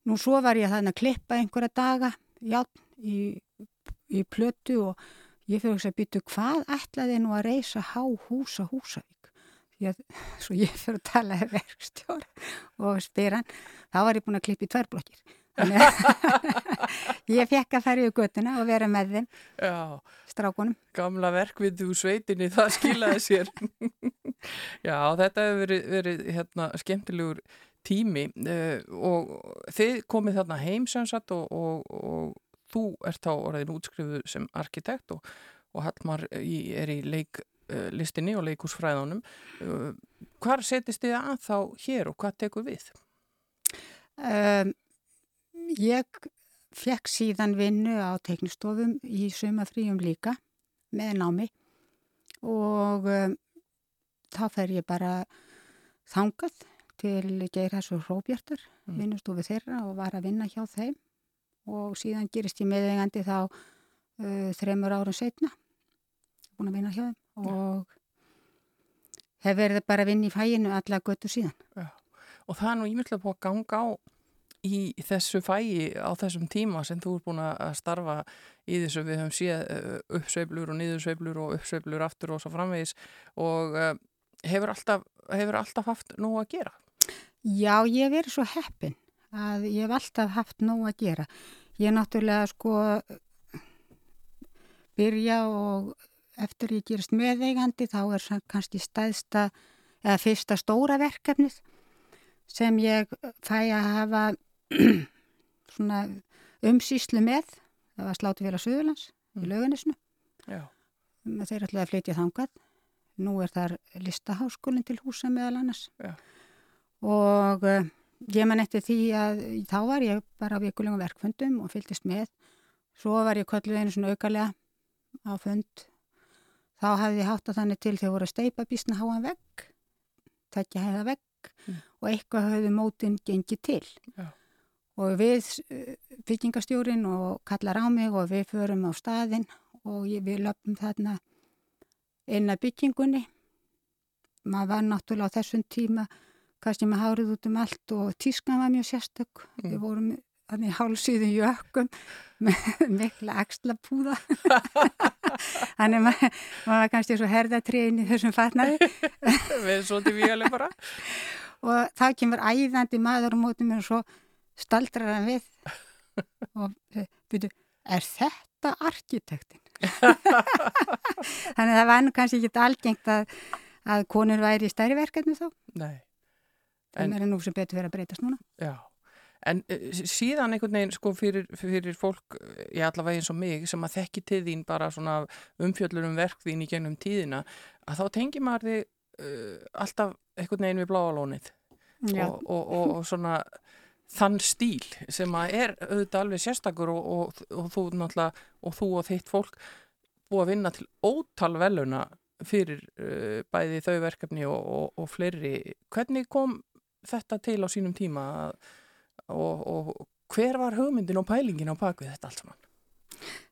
Nú svo var ég þannig að klippa einhverja daga játn í, í plötu og ég fyrir að byttu hvað ætlaði nú að reysa há hús á Húsavík. Að <laughs> svo ég fyrir að tala við verkstjóra og spyr hann, þá var ég búin að klippa í tværblokkir. <laughs> Ég fekk að fara yfir göttuna og vera með þeim Já. strákunum. Gamla verkvindu úr sveitinni, það skilaði sér. <laughs> Já, þetta hefur verið, verið hérna, skemmtilegur tími uh, og þið komið þarna heim sem sagt og, og, og þú ert þá orðin útskrifuð sem arkitekt og, og Hallmar er í leiklistinni og leikúsfræðanum. Uh, hvar setist þið að þá hér og hvað tekur við? Um, ég fekk síðan vinnu á teiknistofum í sumafríum líka með námi og um, þá fer ég bara þangað til Geirhæs og Hróbjartar, Mm. vinnustofu þeirra og var að vinna hjá þeim. Og síðan gerist ég meðengandi þá uh, þremur árum setna búin að vinna hjá þeim. Og hef verið bara að vinna í fæinu alla göttu síðan. Og það er nú ímyndlega búið að ganga á í þessu fæi á þessum tíma sem þú ert búin að starfa í þessu. Við höfum séð uh, uppsveiflur og niðursveiflur og uppsveiflur aftur og svo framvegis. Og uh, hefur, alltaf, hefur alltaf haft nú að gera. Já, ég hef verið svo heppin að ég hef alltaf haft nóg að gera. Ég er náttúrulega sko byrja og eftir ég gerist meðeigandi þá er kannski stæðsta eða fyrsta stóra verkefnið sem ég fæ að hafa <clears throat> svona umsýslu með. Það var slátufélag Suðurlands Mm. í lauganisnu. Já. Þeir ætlaði að flytja þangað. Nú er þar listaháskólinn til húsa meðal annars. Já. Og uh, ég man eftir því að þá var ég bara á vikulengum verkfundum og fylgdist með. Svo var ég kölluð einu svona aukalega á fund. Þá hafði ég hátt að þannig til þegar voru að steipa bísna háan vegg, tekja hæða vegg Mm. og eitthvað hafði mótin gengið til. Já. Og við byggingastjórin og kallar á mig og við förum á staðinn og ég, við löpum þarna inn að byggingunni. Maður var náttúrulega á þessum tíma kannski með hárið út um allt og tískan var mjög sérstök. Mm. Við vorum þannig hálsýðum jökkum <laughs> með mikla axla púða. <laughs> þannig maður mað var kannski svo herðatriðin í þessum fatnaði <laughs> Við svolítið vígaleg bara. og þá kemur æðandi maður á móti mér og svo staldrar hann við og byrju, er þetta arkitektin? Þannig að það var nú kannski ekki algengt að, að konur væri í stærri verkefni þá. Nei. En, það er nú sem betur verið að breytast núna. Já, en uh, síðan einhvern veginn sko fyrir, fyrir fólk, ég allavega eins og mig, sem að þekki til þín bara svona umfjöllur um verk þín í gegnum tíðina, að þá tengi maður þig uh, alltaf einhvern veginn við bláalónið og, og, og, og svona þann stíl sem að er auðvitað alveg sérstakur og, þú náttúrulega og þú og þitt fólk búið að vinna til ótal veluna fyrir uh, bæði þau verkefni og fleiri. Hvernig kom þetta til á sínum tíma og, og hver var hugmyndin og pælingin á bakvið þetta allt saman?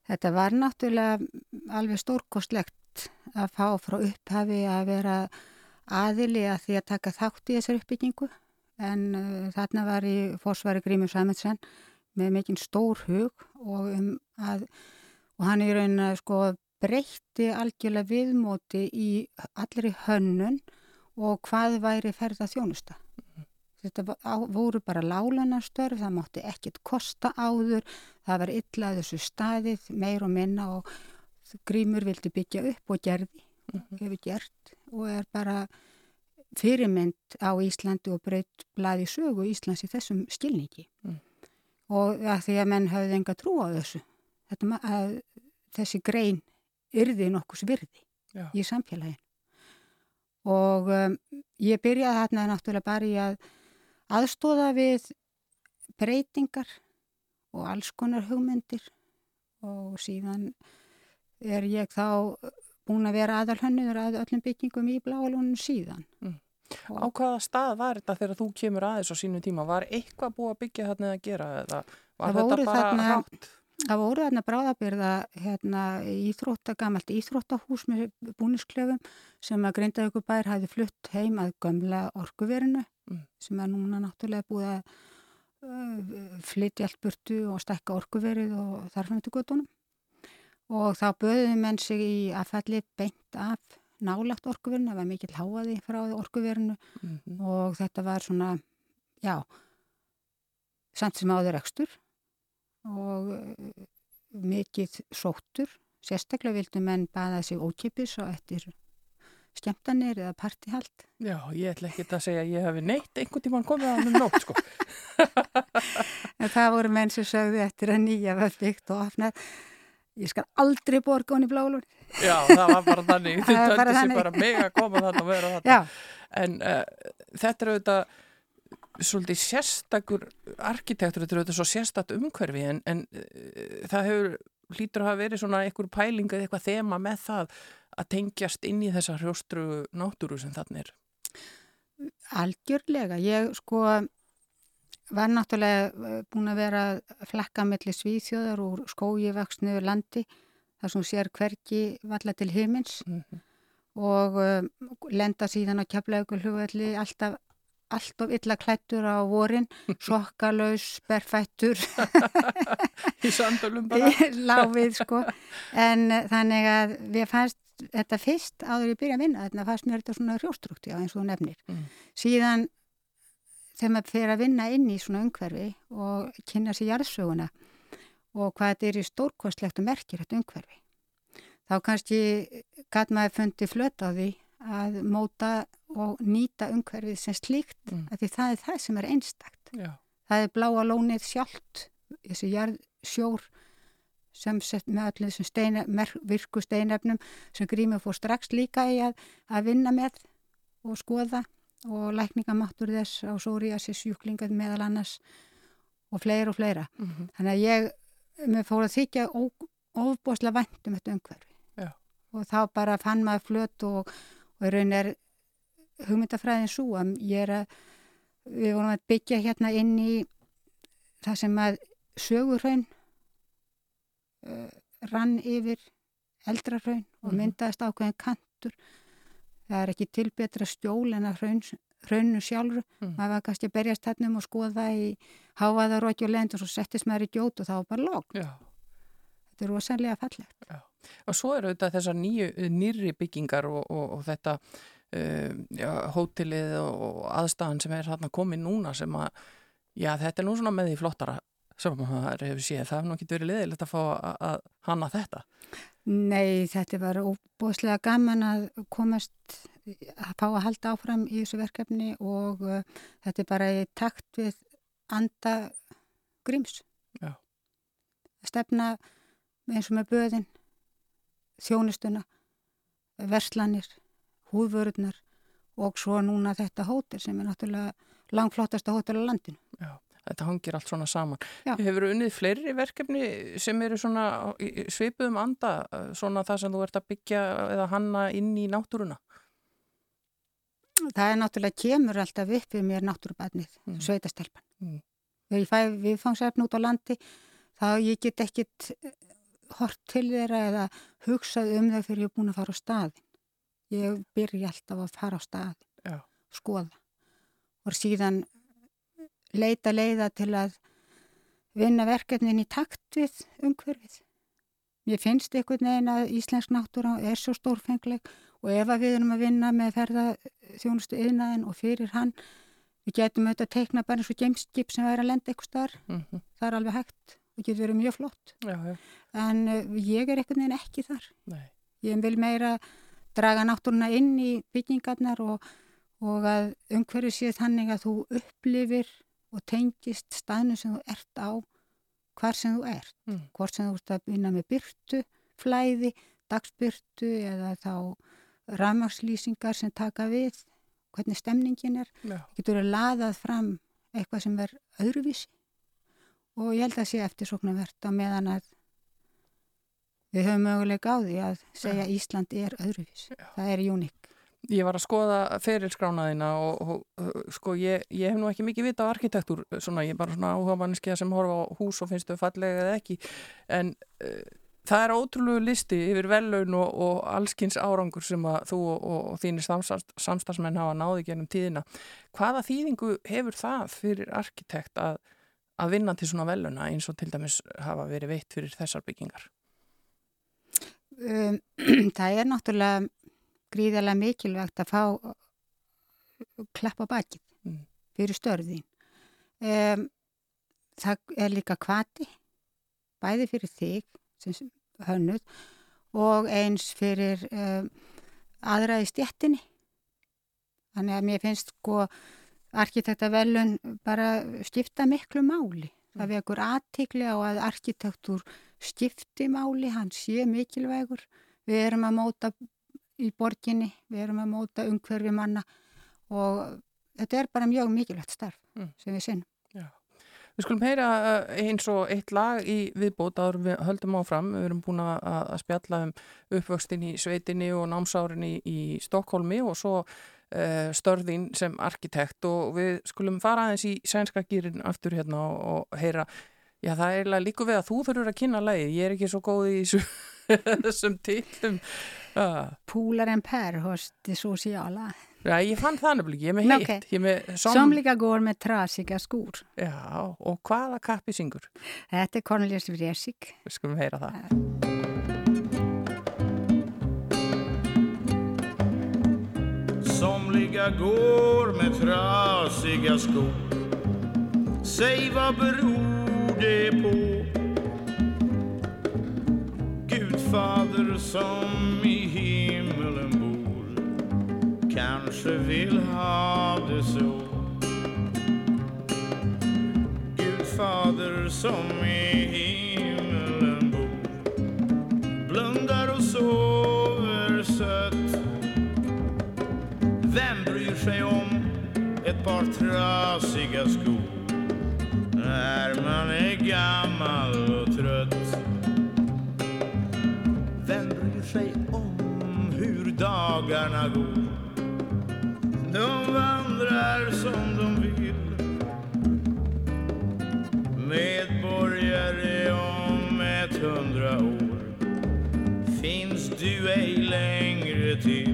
þetta var náttúrulega alveg stórkostlegt að fá frá upphafi að vera aðili að því að taka þátt í þessar uppbyggingu en uh, þarna var í fórsvari Grímur Sæmundsson með mikinn stór hug og, um að, og hann í raun að sko breytti algjörlega viðmóti í allri hönnun og hvað væri ferða þjónusta. Þetta voru bara lálunarstörf, það mátti ekkit kosta áður, það var illa þessu staðið, meir og minna og Grímur vildi byggja upp og gerði, hefur gert og er bara fyrirmynd á Íslandi og braut blaði sögu Íslands í þessum skilningi. Mm. Og að því að menn hafði enga trú á þessu, að þessi grein yrði nokkus virði Já. í samfélagin. Og um, ég byrjaði þarna náttúrulega bara í að aðstóða við breytingar og alls konar hugmyndir og síðan er ég þá búin að vera aðalhönnuður að öllum byggingum í bláalónum síðan. Á hvaða stað var þetta þegar þú kemur aðeins á sínu tíma? Var eitthvað búið að byggja þarna eða gera eða var Það þetta bara þarna- hátt? Það voru þarna bráðabyrða hérna, íþrótta, gamalt íþróttahús með búnisklefum sem að Grindavíkubær hafði flutt heim að gömla orkuverinu Mm. sem er núna náttúrulega búið að uh, flytja allt burtu og stekka orkuverið og þarfnættu göttunum. Og þá böðuðu menn sig í affalli beint af nálagt orkuverinu, það var mikill háaði frá orkuverinu Mhm. og þetta var svona, já, samt sem áður ekstur og uh, mikið sóttur. Sérstaklega vildu menn baða sig ókipis og eftir skemmtanir eða partihald. Já, ég ætla ekki að segja að ég hefi neitt einhvern tímann komið að hann um nótt sko. <laughs> En það voru menn sem sögðu eftir að nýja var byggt og afnað. Ég skal aldrei borga hún í blálun. Já, það var bara þannig. Þið <laughs> Það var bara þannig. mega að koma þarna og vera þarna. <laughs> Já, En uh, þetta er auðvitað svolítið sérstakur arkitektur, þetta er auðvitað svo sérstakt umhverfi en, en uh, það hefur hlýtur að hafa verið svona einhver pæling eða eitthvað þema með það að tengjast inn í þessa hrjóstru náttúru sem þannig er. algjörlega. Ég sko var náttúrulega eh, búin að vera að flakka melli svíþjóðar úr skógi vaksnu landi þar sem sér hvergi valla til himins Mhm. og um, lenda síðan á keflaugur hlugvelli alltaf allt of illa klættur á vorin, <laughs> sokkalaus, berfættur, Í <laughs> láfið sko. En uh, þannig að við fannst þetta fyrst áður ég byrja að vinna, þannig að fannst mér þetta svona hrjóstrukt, já eins og nefnir. Mm. Síðan þegar maður fyrir að vinna inn í svona umhverfi og kynna sér jarðsöguna og hvað þetta er í stórkostlegt og merkir þetta umhverfi. Þá kannski gæt maður fundi flöt á því að móta og nýta umhverfið sem slíkt Mm. af því það er það sem er einstakt. Já, Það er bláa lónið sjálft, þessi jarðsjór sem sett með allir þessum steina, mer- virku steinefnum sem Grímur fór strax líka í að, að vinna með og skoða og lækningamáttur þess á sóriasis sjúklingað meðal annars og fleira og fleira. Mhm. Þannig að ég, mér fór að þykja ofboðslega vænt um þetta umhverfi. Já. Og þá bara fann maður flöt og, og raun er hugmyndafræðin svo að ég er að, við vorum að byggja hérna inn í það sem að sögurraun uh, rann yfir eldraraun og Mhm. myndaðist ákveðin kantur. Það er ekki til betra stjól en að raun, raunnu sjálfur. Mhm. Maður var kannski að berjast þarna um og skoða í hávaðaróki og lend og svo settist maður í gjót og þá var bara já. Þetta er rosalega fallegt. Og svo eru auðvitað þessar nýri byggingar og, og, og þetta já, hótelið og, aðstæðan sem er þarna komið núna sem að, já þetta er nú svona með því flottara sem maður hefur séð, það hefur nú ekki verið leðilegt að fá að, að hanna þetta. Nei, þetta var óbúðslega gaman að komast að fá að halda áfram í þessu verkefni og uh, þetta er bara í takt við anda gríms. Já. Stefna eins og með böðin, þjónustuna, verslanir, húðvörurnar og svo núna þetta hótel sem er náttúrulega langflottasta hótel á landinu. Já, þetta hangir allt svona saman. Já. Hefur unnið fleiri verkefni sem eru svona svipuðum anda, uh, svona það sem þú ert að byggja eða hanna inn í náttúruna? Það er náttúrulega kemur alltaf upp við mér náttúrubarnið, Mm. sveitastelpan. Mm. Þegar ég fæ viðfangsefn út á landi, þá ég get ekkit eh, hort til þeirra eða hugsað um þau fyrir ég er búin að fara á staðin. Ég byrja alltaf að fara á stað, Já. skoða og síðan leita leiða til að vinna verkefnin í takt við umhverfið. Mér finnst einhvern veginn að Íslensk náttúra er svo stórfengleg og ef að við erum að vinna með ferða þjónustu yðnaðin og fyrir hann, við getum auðvitað að teikna bara eins og gameskip sem væri að lenda eitthvað starf, Mm það er alveg hægt og getur verið mjög flott. Já, já, En uh, ég er einhvern veginn ekki þar. nei. Ég vil meira draga náttúruna inn í byggingarnar og, og að umhverju sé þannig að þú upplifir og tengist staðnum sem þú ert á hvar sem þú ert. Mm. Hvort sem þú ert að vinna með byrtu, flæði, dagsbyrtu eða þá rafmakslýsingar sem taka við, hvernig stemningin er. Já, Getur að laðað fram eitthvað sem er öðruvísi og ég held að sé eftirsóknarvert á meðan að við höfum möguleika á því að segja Ísland er öðruvísi. Það er uník. Ég var að skoða ferilskránaðina og, og, og sko ég, ég hef nú ekki mikið vita á arkitektúr, svona ég er bara svona áhuga manneskiða sem horfa á hús og finnst þau fallega eða ekki, en uh, það er ótrúlegu listi yfir vellaun og, og allskins árangur sem að þú og, og þínir samstarf, samstarfsmenn hafa náði gennum tíðina. Hvaða þýðingu hefur það fyrir arkitekt að, að vinna til svona vellauna eins og til dæmis hafa verið veitt fyrir þessar byggingar? Um, <clears throat> það er náttúrulega gríðarlega mikilvægt að fá klappa bakið Mm. fyrir störðin. Um, það er líka kvati, bæði fyrir þig sem hönnuð og eins fyrir um, aðraði stjettinni. Þannig að mér finnst sko arkitektavelun bara skipta miklu máli. Það vekur aðtikli á að arkitektúr skipti máli, hann sé mikilvægur. Við erum að móta í borginni, við erum að móta umhverfi manna og þetta er bara mjög mikilvægt starf Mm. sem við sinnum. Við skulum heyra uh, eins og eitt lag í viðbót áður en við höldum áfram. Við erum búin að, að spjalla um uppvöxtin í sveitinni og námsárin í, í Stokkólmi og svo uh, störðin sem arkitekt og við skulum fara aðeins í sænska gýrin aftur hérna og, og heyra Já, það er eiginlega líku við að þú þurfur að kynna lagið. Ég er ekki svo góð í þessu, <laughs> þessum títlum. Uh, Polar en per hos det sociala. já, ég fann það nefnilega. Ég er með. Ég er með som... Somliga går med trasiga skor. Já, og hvaða kappi syngur? Þetta er Cornelius Vreesik. Við skulum heyra það. Somliga går med trasiga skor Säg vad beror det på? Gudfader som i himmelen bor. Kanske vill ha det så. Gudfader som i himmelen bor. Blundar och sover sött. Vem bryr sig om ett par trasiga skor? När man är gammal och trött? Vem bryr sig om hur dagarna går? De vandrar som de vill Medborgare om ett hundra år finns du ej längre till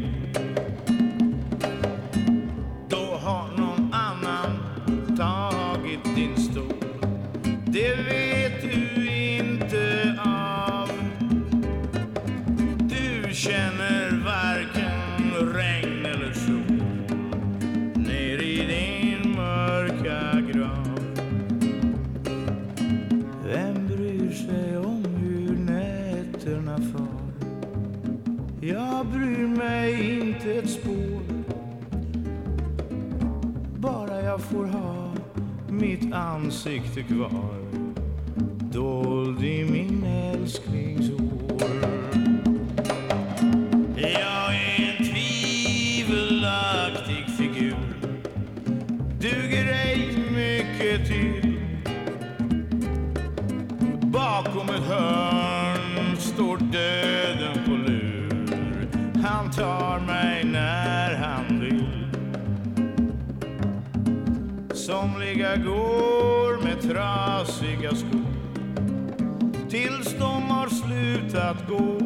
ansikte kvar. Dold i min älsklings hår. Jag är en tvivelaktig figur. Duger ej mycket till. Bakom ett hörn står döden på lur. Han tar mig när han vill. Somliga går trasiga skor tills de har slutat gå.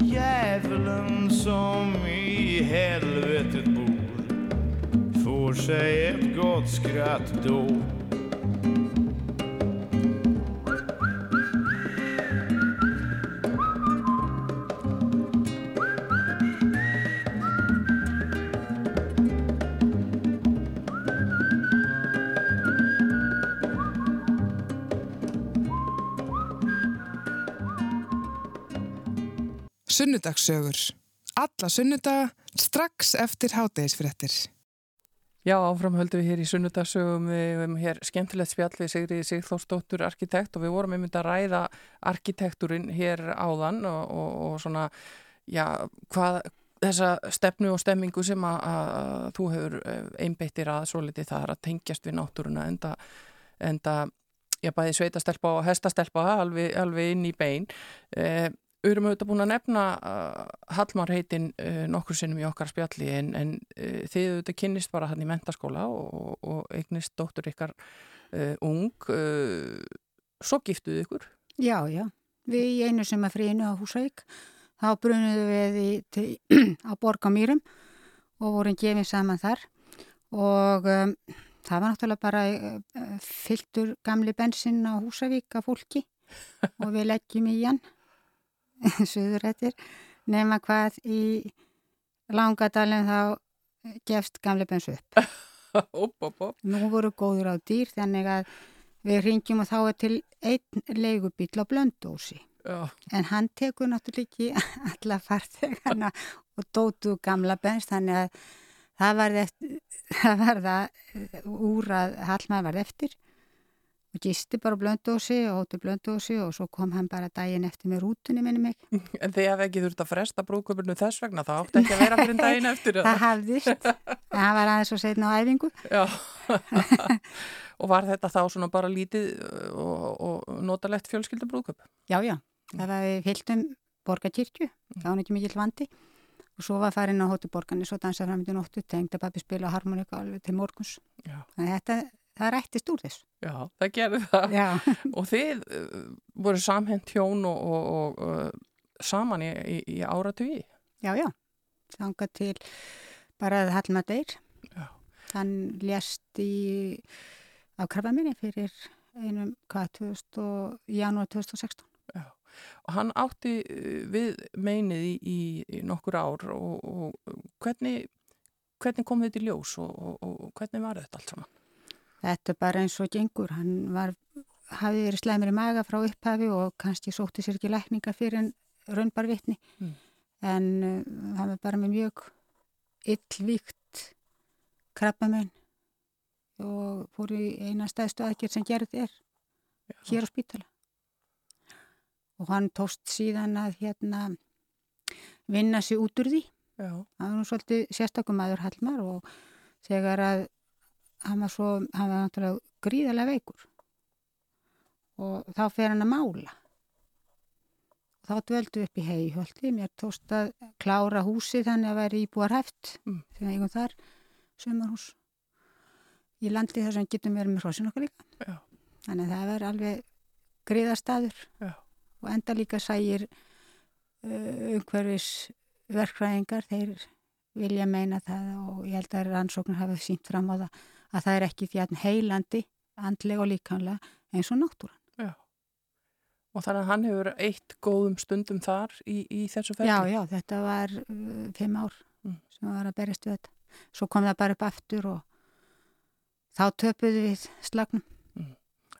Djävulen som i helvetet bor får sig ett gott skratt då. Sunnudagssögur. Alla sunnudaga strax eftir hátegisfréttir. Já, áfram höldum við hér í sunnudagsögum við hefum hér skemmtilegt spjall við Sigriði Sigþórsdóttur arkitekt og við vorum einmitt að ræða arkitekturinn hér áðan og, og, og svona, já, hvað þessa stefnu og stemmingu sem að, að þú hefur eh, einbeittir að svo litið það er að tengjast við náttúruna enda, enda já, bæði sveitastelpa og hestastelpa alveg, alveg inn í bein eh, Við erum auðvitað búin að nefna uh, Hallmar heitin uh, nokkur sinnum í okkar spjalli en, en uh, þið auðvitað kynnist bara hann í mentaskóla og, og eignist dóttur ykkar uh, ung. Uh, svo giftuðu ykkur? Já, já. Við í einu sem að fríinu á Húsavík, þá brunuðu við í, til, <clears throat> á Borgamýrum og vorum gefið saman þar og um, það var náttúrulega bara uh, fylltur gamli bensin á Húsavík af fólki <laughs> og við leggjum í hann <laughs> suðurættir nema hvað í langadalinn þá gefst gamle bens upp. <laughs> Opp, opp, opp. Nú voru góður á dýr þannig að við ringjum og þá er til einn leigubíl á blöndósi. Já, En hann tekur náttúrulega ekki <laughs> alla farþegana og dótu gamla bens þannig að það var það það úr að Hallmaður var eftir gisti bara blöndósi og hóttu blöndósi og svo kom hann bara daginn eftir með rútunni minni mig. <laughs> en þið hef ekki þurft að fresta brúköpurnu þess vegna, það átti ekki að vera fyrir <laughs> daginn eftir Það hafðist, en hann var aðeins og setna á æfingu. Já, <laughs> og var þetta þá svona bara lítið uh, og, og notalegt fjölskylda brúköp? Já, já, það var við fylgdum borgarkirkju, það var ekki mikill vandi og svo var farin á hóttu borgarni, svo dansaði fram í nóttu, tengda pappi spila harmonika alveg til morguns. Já. Þetta, það rættist úr þess. Já, það gerði það. Já, <laughs> Og þið uh, voru samhent hjón og, og, og uh, saman í, í, í áratugi. já, já, þanga til bara að Hallma deyr. Já. Hann lést í á krabba minni fyrir einum, hvað, 2000 og, janúar 2016. Og hann átti uh, við meinið í, í, nokkur ár og, og hvernig, hvernig kom þetta í ljós og, og, og hvernig var þetta allt saman? Þetta er bara eins og gengur. Hann var, hafði verið slæmur í maga frá upphafi og kannski sótti sér ekki lækninga fyrir en raunbar vitni. Mm. En uh, hann var bara með mjög illvíkt krabbamenn og fór í eina stæðstu aðgerð sem gerði er hér á spítala. Og hann tóst síðan að hérna vinna sig út úr því. Já, hann var nú svolítið sérstakum maður Hallmar og þegar að hann var svo, hann var náttúrulega gríðarlega veikur. Og þá fer hann að mála. Og þá dveldu upp í heihjöldi mér tóst að klára húsi þannig að væri íbúar hæft Mm. þegar eigum þar sömarhús í landi þar sem getum verið með hrósin okkar líka. Já. þannig að það var alveg gríðarstaður og enda líka sægir uh, umhverfis verkfræðingar, þeir vilja meina það og ég held að rannsóknir hafa sínt fram á það að það er ekki að heilandi, andlega og líkanlega eins og náttúran. já. Og þannig að hann hefur eitt góðum stundum þar í, í þessu ferli? Já, já, þetta var uh, fimm ár Mm. sem var að berjast við þetta. Svo kom það bara upp aftur og þá töpuðu við slagnum.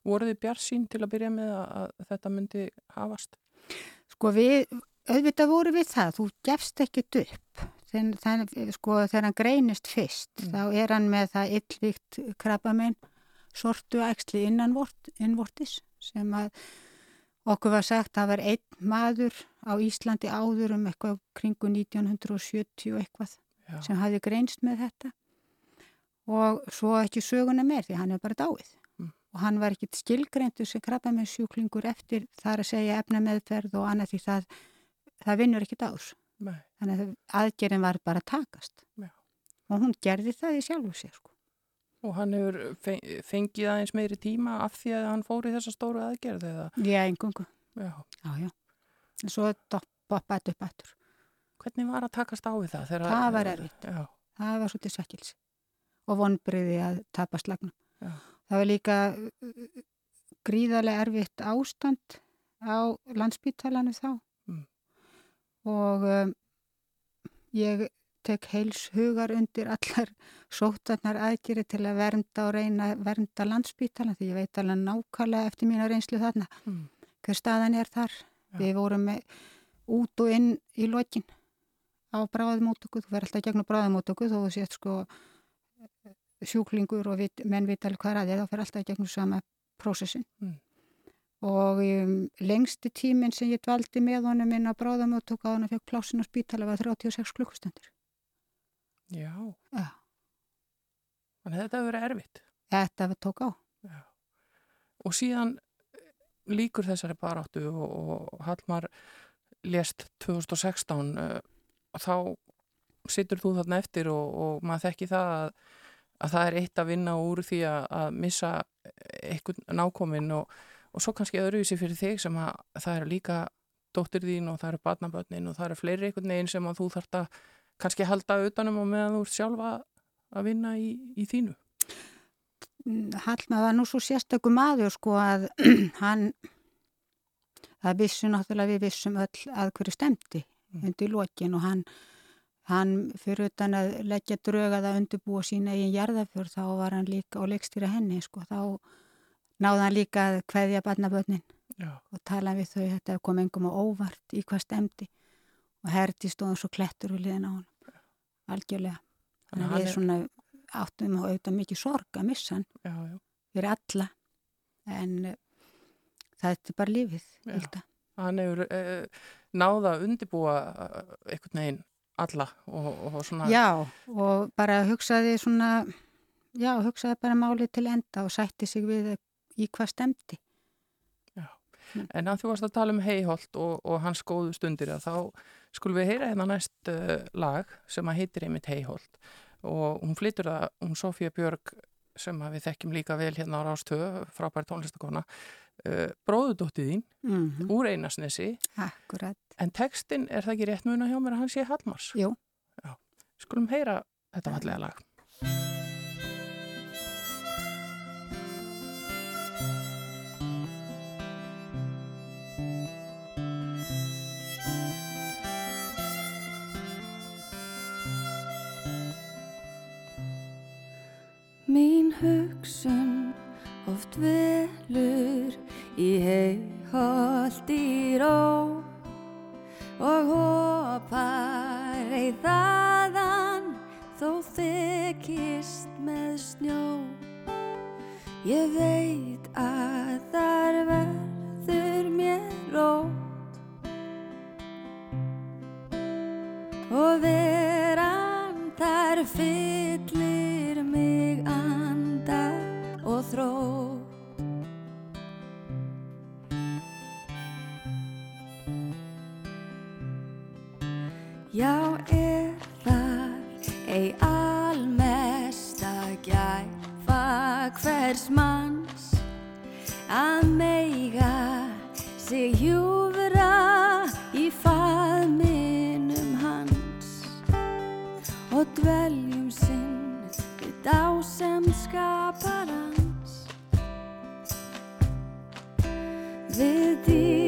Voru þið bjart sín til að byrja með að, að þetta myndi hafast? Sko við, auðvitað voru við það, þú gefst ekkert upp. Þegar, sko, þegar hann greinist fyrst, Mm. þá er hann með það illvíkt krabbamenn, sortu æxli innanvort, innvortis, sem að okkur var sagt að það var einn maður á Íslandi áður um eitthvað kringu 1970 og eitthvað Já. sem hafði greinst með þetta og svo ekki söguna meir því hann er bara dáið Mm. og hann var ekki skilgreindur sem krabba með sjúklingur eftir þar að segja efnameðferð og annað því það, það vinnur ekki dáðs Nei. þannig að aðgerðin var bara að takast Já. og hún gerði það í sjálfu sér sko. Og hann hefur fe- fengið aðeins meiri tíma af því að hann fór í þessa stóru aðgerð eða? Já, engungu, Já. já, já en svo poppaði upp aftur Hvernig var að takast á við það? Það var erfitt. Já, það var svolítið svekkils og vonbriði að tapa slagnum. Já. Það var líka uh, gríðarlega erfitt ástand á landsbítalanu þá. Og um, ég tek heils hugar undir allar <laughs> sótarnar aðgeri til að vernda og reyna vernda landsbítalan því ég veit alveg nákvæmlega eftir mína reynslu þarna Mm. hver staðan er þar. Já. Við vorum með, út og inn í lokin á bráðumótöku, þú fer alltaf gegnum bráðumótöku þó þú sést sko sjúklingur og vit, menn vita alveg hvað er að þið, þá fer alltaf gegnum sama prósessin. Mm. Og um, lengsti tíminn sem ég dvaldi með honum inn á bráðumótöku á hann að fekk plásin á spítala var 36 klukkustundir. já. Já. Þannig að þetta hefur verið erfitt. Þetta við tók á. Og síðan eh, líkur þessari baráttu og, og Hallmar lést 2016 uh, þá situr þú þarna eftir og, og maður þekki það að, að það er eitt að vinna úr því að, að missa einhvern nákominn og, og svo kannski öðruvísi fyrir þig sem að það er líka dóttir þín og það eru barnabötnin og það eru fleiri einhvern veginn sem að þú þarft að kannski halda utanum og meðan þú ert sjálfa að vinna í, í þínu. Hallma var nú svo sérstöku maður sko að <clears throat> hann það vissu náttúrulega við vissum öll að hverju stemdi Mm. undir lokin og hann hann fyrir utan að leggja drögað að undirbúa sína eigin jarðafjör þá var hann líka og leikstýra henni sko þá náði hann líka að kveðja barnabötnin Já. og tala við þau. Þetta kom engum á óvart í hvað stemdi og herdi stóðum svo klettur og liðin á hann algjörlega. Þannig að við er- svona áttum og auðvitað mikið sorg að missa hann. Já, já. fyrir alla. En uh, það er bara lífið. Hann hefur uh, náða að undibúa einhvern veginn alla og, og svona já og bara hugsaði svona já hugsaði bara málið til enda og sætti sig við í hvað stemdi En að þú varst að tala um heiholt og, og hans góðu stundir að þá skulum við heyra hérna næst uh, lag sem að heitir einmitt heiholt og hún flytur það, hún Sofía Björg sem við þekkjum líka vel hérna á Rástöð, frábær tónlistakona, uh, bróðudóttið þín mm -hmm. úr Einarsnesi, akkurat en textin er það ekki rétt muna hjá mér að hann sé Hallmars? Jú. Já, skulum heyra þetta fallega lag. Hugsun oft velur í heiholt í ró og hopar ei þaðan þó þykist með snjó. Ég veit að þar verður mér rót og veran þar fyllir þrótt. Já, er þar ei almesta gæfa hvers manns að meiga sig hjúfra í faðminum hans og dveljum sinn við dásem skaparans við dýrlegan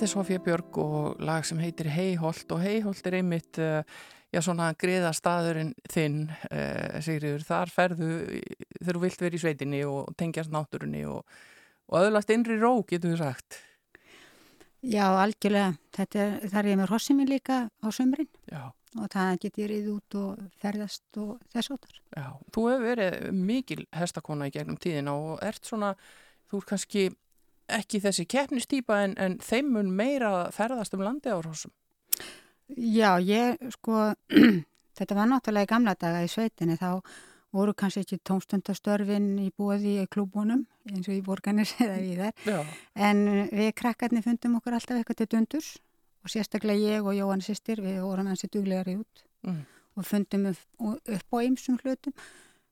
Þetta er Sofía Björg og lag sem heitir Heiholt og Heiholt er einmitt uh, já, svona griða staðurinn þinn, uh, Sigriður. Þar ferðu þegar þú vilt vera í sveitinni og tengjast náttúrunni og, og öðlast innri ró, getur við sagt. Já, algjörlega. Þetta er, þar er ég með hrossið mér líka á sömurinn Já, og það get ég rið út og ferðast og þess áttar. já. Þú hefur verið mikil hestakona í gegnum tíðina og ert svona, þú er kannski ekki þessi keppnistýpa en, en þeim mun meira ferðast um landi á hrossum. Já, ég sko, <clears throat> þetta var náttúrulega í gamla daga í sveitinni þá voru kannski ekki tómstundastörfin í bóði í klúbunum eins og í borganis eða við. Já, En við krakkarnir fundum okkur alltaf eitthvað til dundurs og sérstaklega ég og Jóhann sýstir við vorum hansi duglegari út mm. og fundum upp, upp á ymsum hlutum.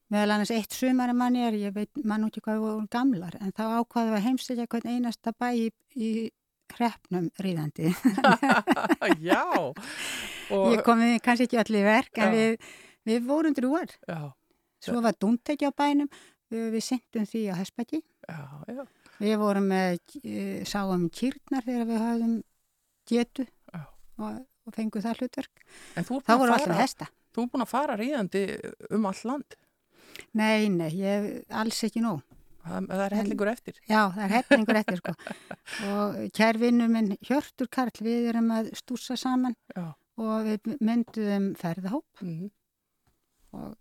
Meðal annars eitt sumari manni er, ég veit mann út í hvað við vorum gamlar, en þá ákvaðum við að heimsækja hvern einasta bæ í, í hreppnum ríðandi. <laughs> já. Og, Ég kom við kannski ekki allir verk, en við, við vorum drúar. já, Svo var dúntekja á bænum, við, við sendum því á Hespaki. já, já. Við vorum með, eh, sáum kýrnar þegar við hafðum getu Já. og, og fengum það hlutverk. En þú Þá búin voru að fara, hesta. þú ert búin að fara ríðandi um all land. Nei, nei, ég alls ekki nóg. Það, er hellingur eftir. Já, það er hefningur eftir sko. Og kær vinnu minn Hjörtur Karl, við erum að stúsa saman Já. og við mynduðum ferðahóp Mm. og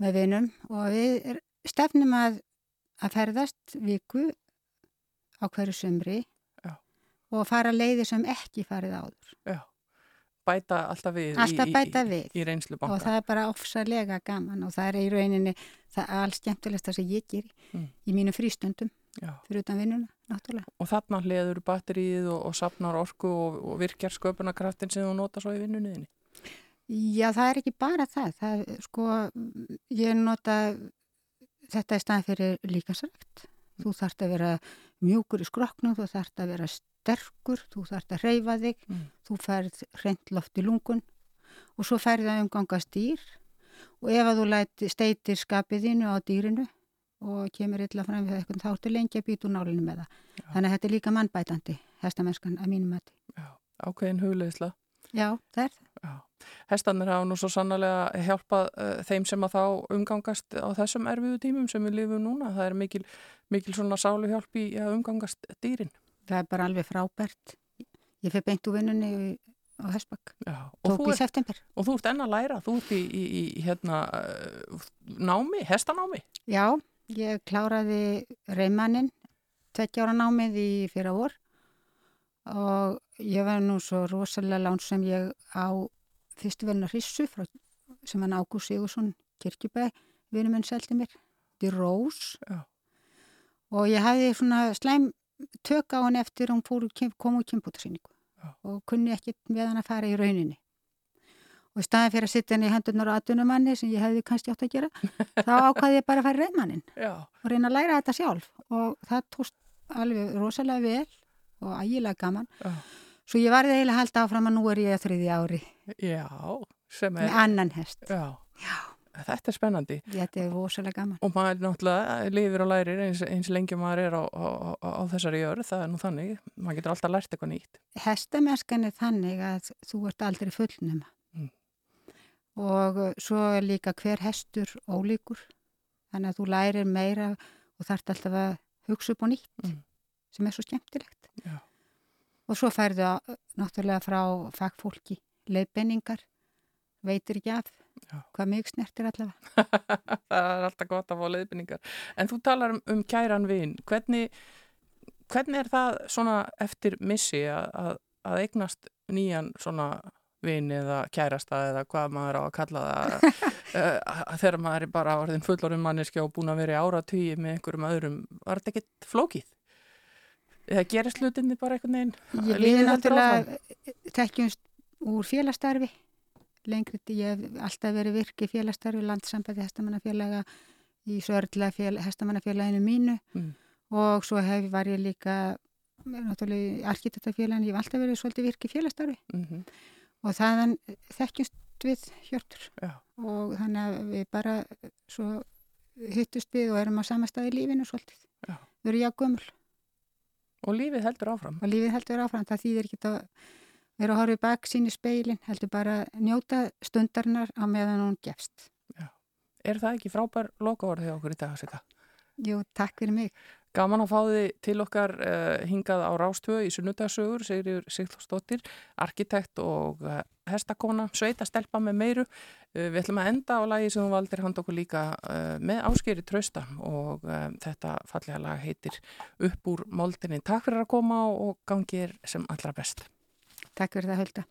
með vinnum og við stefnum að, að ferðast viku á hverju sumri Já. og fara leiðir sem ekki farið áður. Já. Bæta alltaf við Alltaf í, bæta í, við. í reynslu banka. Og það er bara ofsalega gaman og það er í rauninni það alls skemmtilegsta sem ég ger Mm. í mínu frístundum Já. fyrir utan vinnuna, náttúrulega. Og þarna hliður batterið og, og sapnar orku og, og virkjar sköpunarkraftin sem þú nota svo í vinnunniðinni. Já, það er ekki bara það. það sko, ég nota þetta í staðin fyrir líkasrækt. Þú þarft að vera mjúkur í skroknum, þú þarft að vera sterkur, þú þarft að reyfa þig, Mm. þú færð reynd loft í lungun og svo færð að umgangast dýr og ef að þú læti steitir skapið þínu á dýrinu og kemur illa fram við eitthvað, þá ertu lengi að býta úr nálinu með það. Þannig að þetta er líka mannbætandi, hestamennskan, að mínum mati. Já. Ákveðin hugleðisla. Já, það er það. Já. Hestanir hafa nú svo sannlega hjálpað uh, þeim sem að þá umgangast á þessum erfiðu tímum sem við lifum núna. Það er mikil, mikil svona sáluhjálp í að umgangast dýrin. Það er bara alveg frábært. Ég fyrir beint úr vinnunni á Hesbakk. Tók í ert, september. og þú ert enn að læra. Þú ert í, í, í hérna, uh, námi, hestanámi. Já, ég kláraði reymannin, tveggjára námið í fyrra vor og ég var nú svo rosalega lán sem ég á fyrstu velna hrissu frá, sem hann Ágúst Sigursson kirkjubæ, vinur minn seldi mér, er Rós Já. og ég hafði svona slæm tök á hann eftir hún fór, kom úr kynbútarsýningu Já. og kunni ekkit með hann að fara í rauninni. Og í staðin fyrir að sitta henni í hendurnar á atvinnumanni sem ég hefði kannski átt að gera, <laughs> þá ákvaði ég bara að fara í reymannin Já. og reyna að læra þetta sjálf og það tóst alveg rosalega vel og ægilega gaman. Já. Svo ég varði eiginlega að halda áfram að nú er ég að þriði ári Já, sem með er, annan hest. já. Þetta er spennandi. Þetta er rosalega gaman. Og maður náttúrulega lifir og lærir eins, eins lengi maður er á, á, á, á þessari jörð, það er nú þannig. Maður getur alltaf lært eitthvað nýtt. Hestamennskan er þannig að þú ert aldrei fullnum. Mm. Og svo er líka hver hestur ólíkur. Þannig að þú lærir meira og þarft alltaf að hugsa upp á nýtt Mm. sem er svo skemmtilegt. Já. Og svo færðu að- náttúrulega frá fagfólki leiðbenningar, veitir ekki af Já. hvað mig snertir allavega. <laughs> það er alltaf gott að fá leiðbynningar. En þú talar um, um kæran vin. Hvernig, hvernig er það svona eftir missi að, að, að eignast nýjan svona vin eða kærasta eða hvað maður á að kalla það <laughs> uh, þegar maður er bara orðin fullorðin manneski og búin að vera í áratvíi með einhverjum öðrum, var þetta ekkert flókið? Eða gerist hlutinni bara einhvern veginn? Ég við náttúrulega tekjumst úr félastarfi lengri, ég hef alltaf verið virk í félastarfi, landsambæði hestamannafélaga í Sörla hestamannafélaginu mínu Mm. og svo hef, var ég líka náttúrulega í arkitektafélaginu, ég hef alltaf verið svolítið virk í félastarfi Mhm. og þaðan þekkjumst við hjörtur Já. og þannig að við bara svo hittust við og erum á sama stað í lífinu svolítið. Já. Við erum já gömul Og lífið heldur áfram. og lífið heldur áfram. Það þýðir ekki að vera að horfa í bak sín í speilin, heldur bara að njóta stundarnar á meðan hún gefst. Er það ekki frábær lokaorð hjá okkur í dag, Sika? Jú, takk fyrir mig. Gaman að fá þið til okkar uh, hingað á Rástöðu í sunnudagsögur, Sigriður Sigþórsdóttir, arkitekt og uh, hestakona, sveita stelpa með meiru. Uh, við ætlum að enda á lagi sem þú valdir hand okkur líka með áskeri trösta og þetta fallega lag heitir Upp úr moldinni. Takk fyrir að koma og gangið sem allra best. Takk fyrir það, Hulda.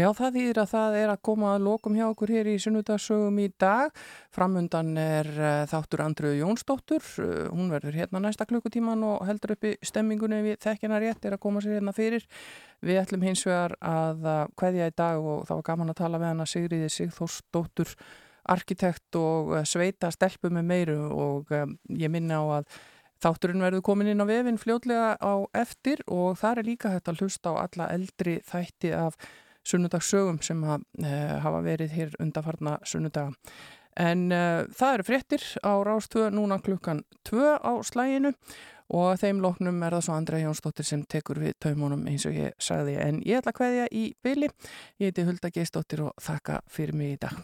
Já, það þýðir að það er að koma að lokum hjá okkur hér í sunnudagsögum í dag. Framundan er uh, þáttur Andröðu Jónsdóttur. Uh, hún verður hérna næsta klukkutíman og heldur upp í stemmingunni við þekkina rétt er að koma sér hérna fyrir. Við ætlum hins vegar að hvaðja í dag og það var gaman að tala með hana Sigriði Sigþórsdóttur, arkitekt og sveita stelpu með meiru og ég minna á að Þátturinn verður komin inn á vefinn fljótlega á eftir og það er líka hægt að hlusta á alla eldri þætti af sunnudagssögum sem að, uh, hafa verið hér undarfarna sunnudaga. En uh, það eru fréttir á rástöðu núna klukkan 2 á slæginu og þeim loknum er það svo Andrei Jónsdóttir sem tekur við taumunum eins og ég sagði. En ég ætla að hveðja í byli. Ég heiti Hulda Geistóttir og þakka fyrir mig í dag.